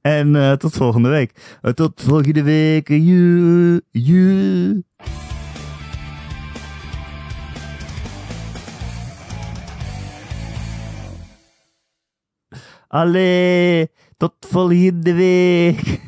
en eh, tot volgende week. Eh, tot volgende week. Joe, joe. Allee, tot volgende week.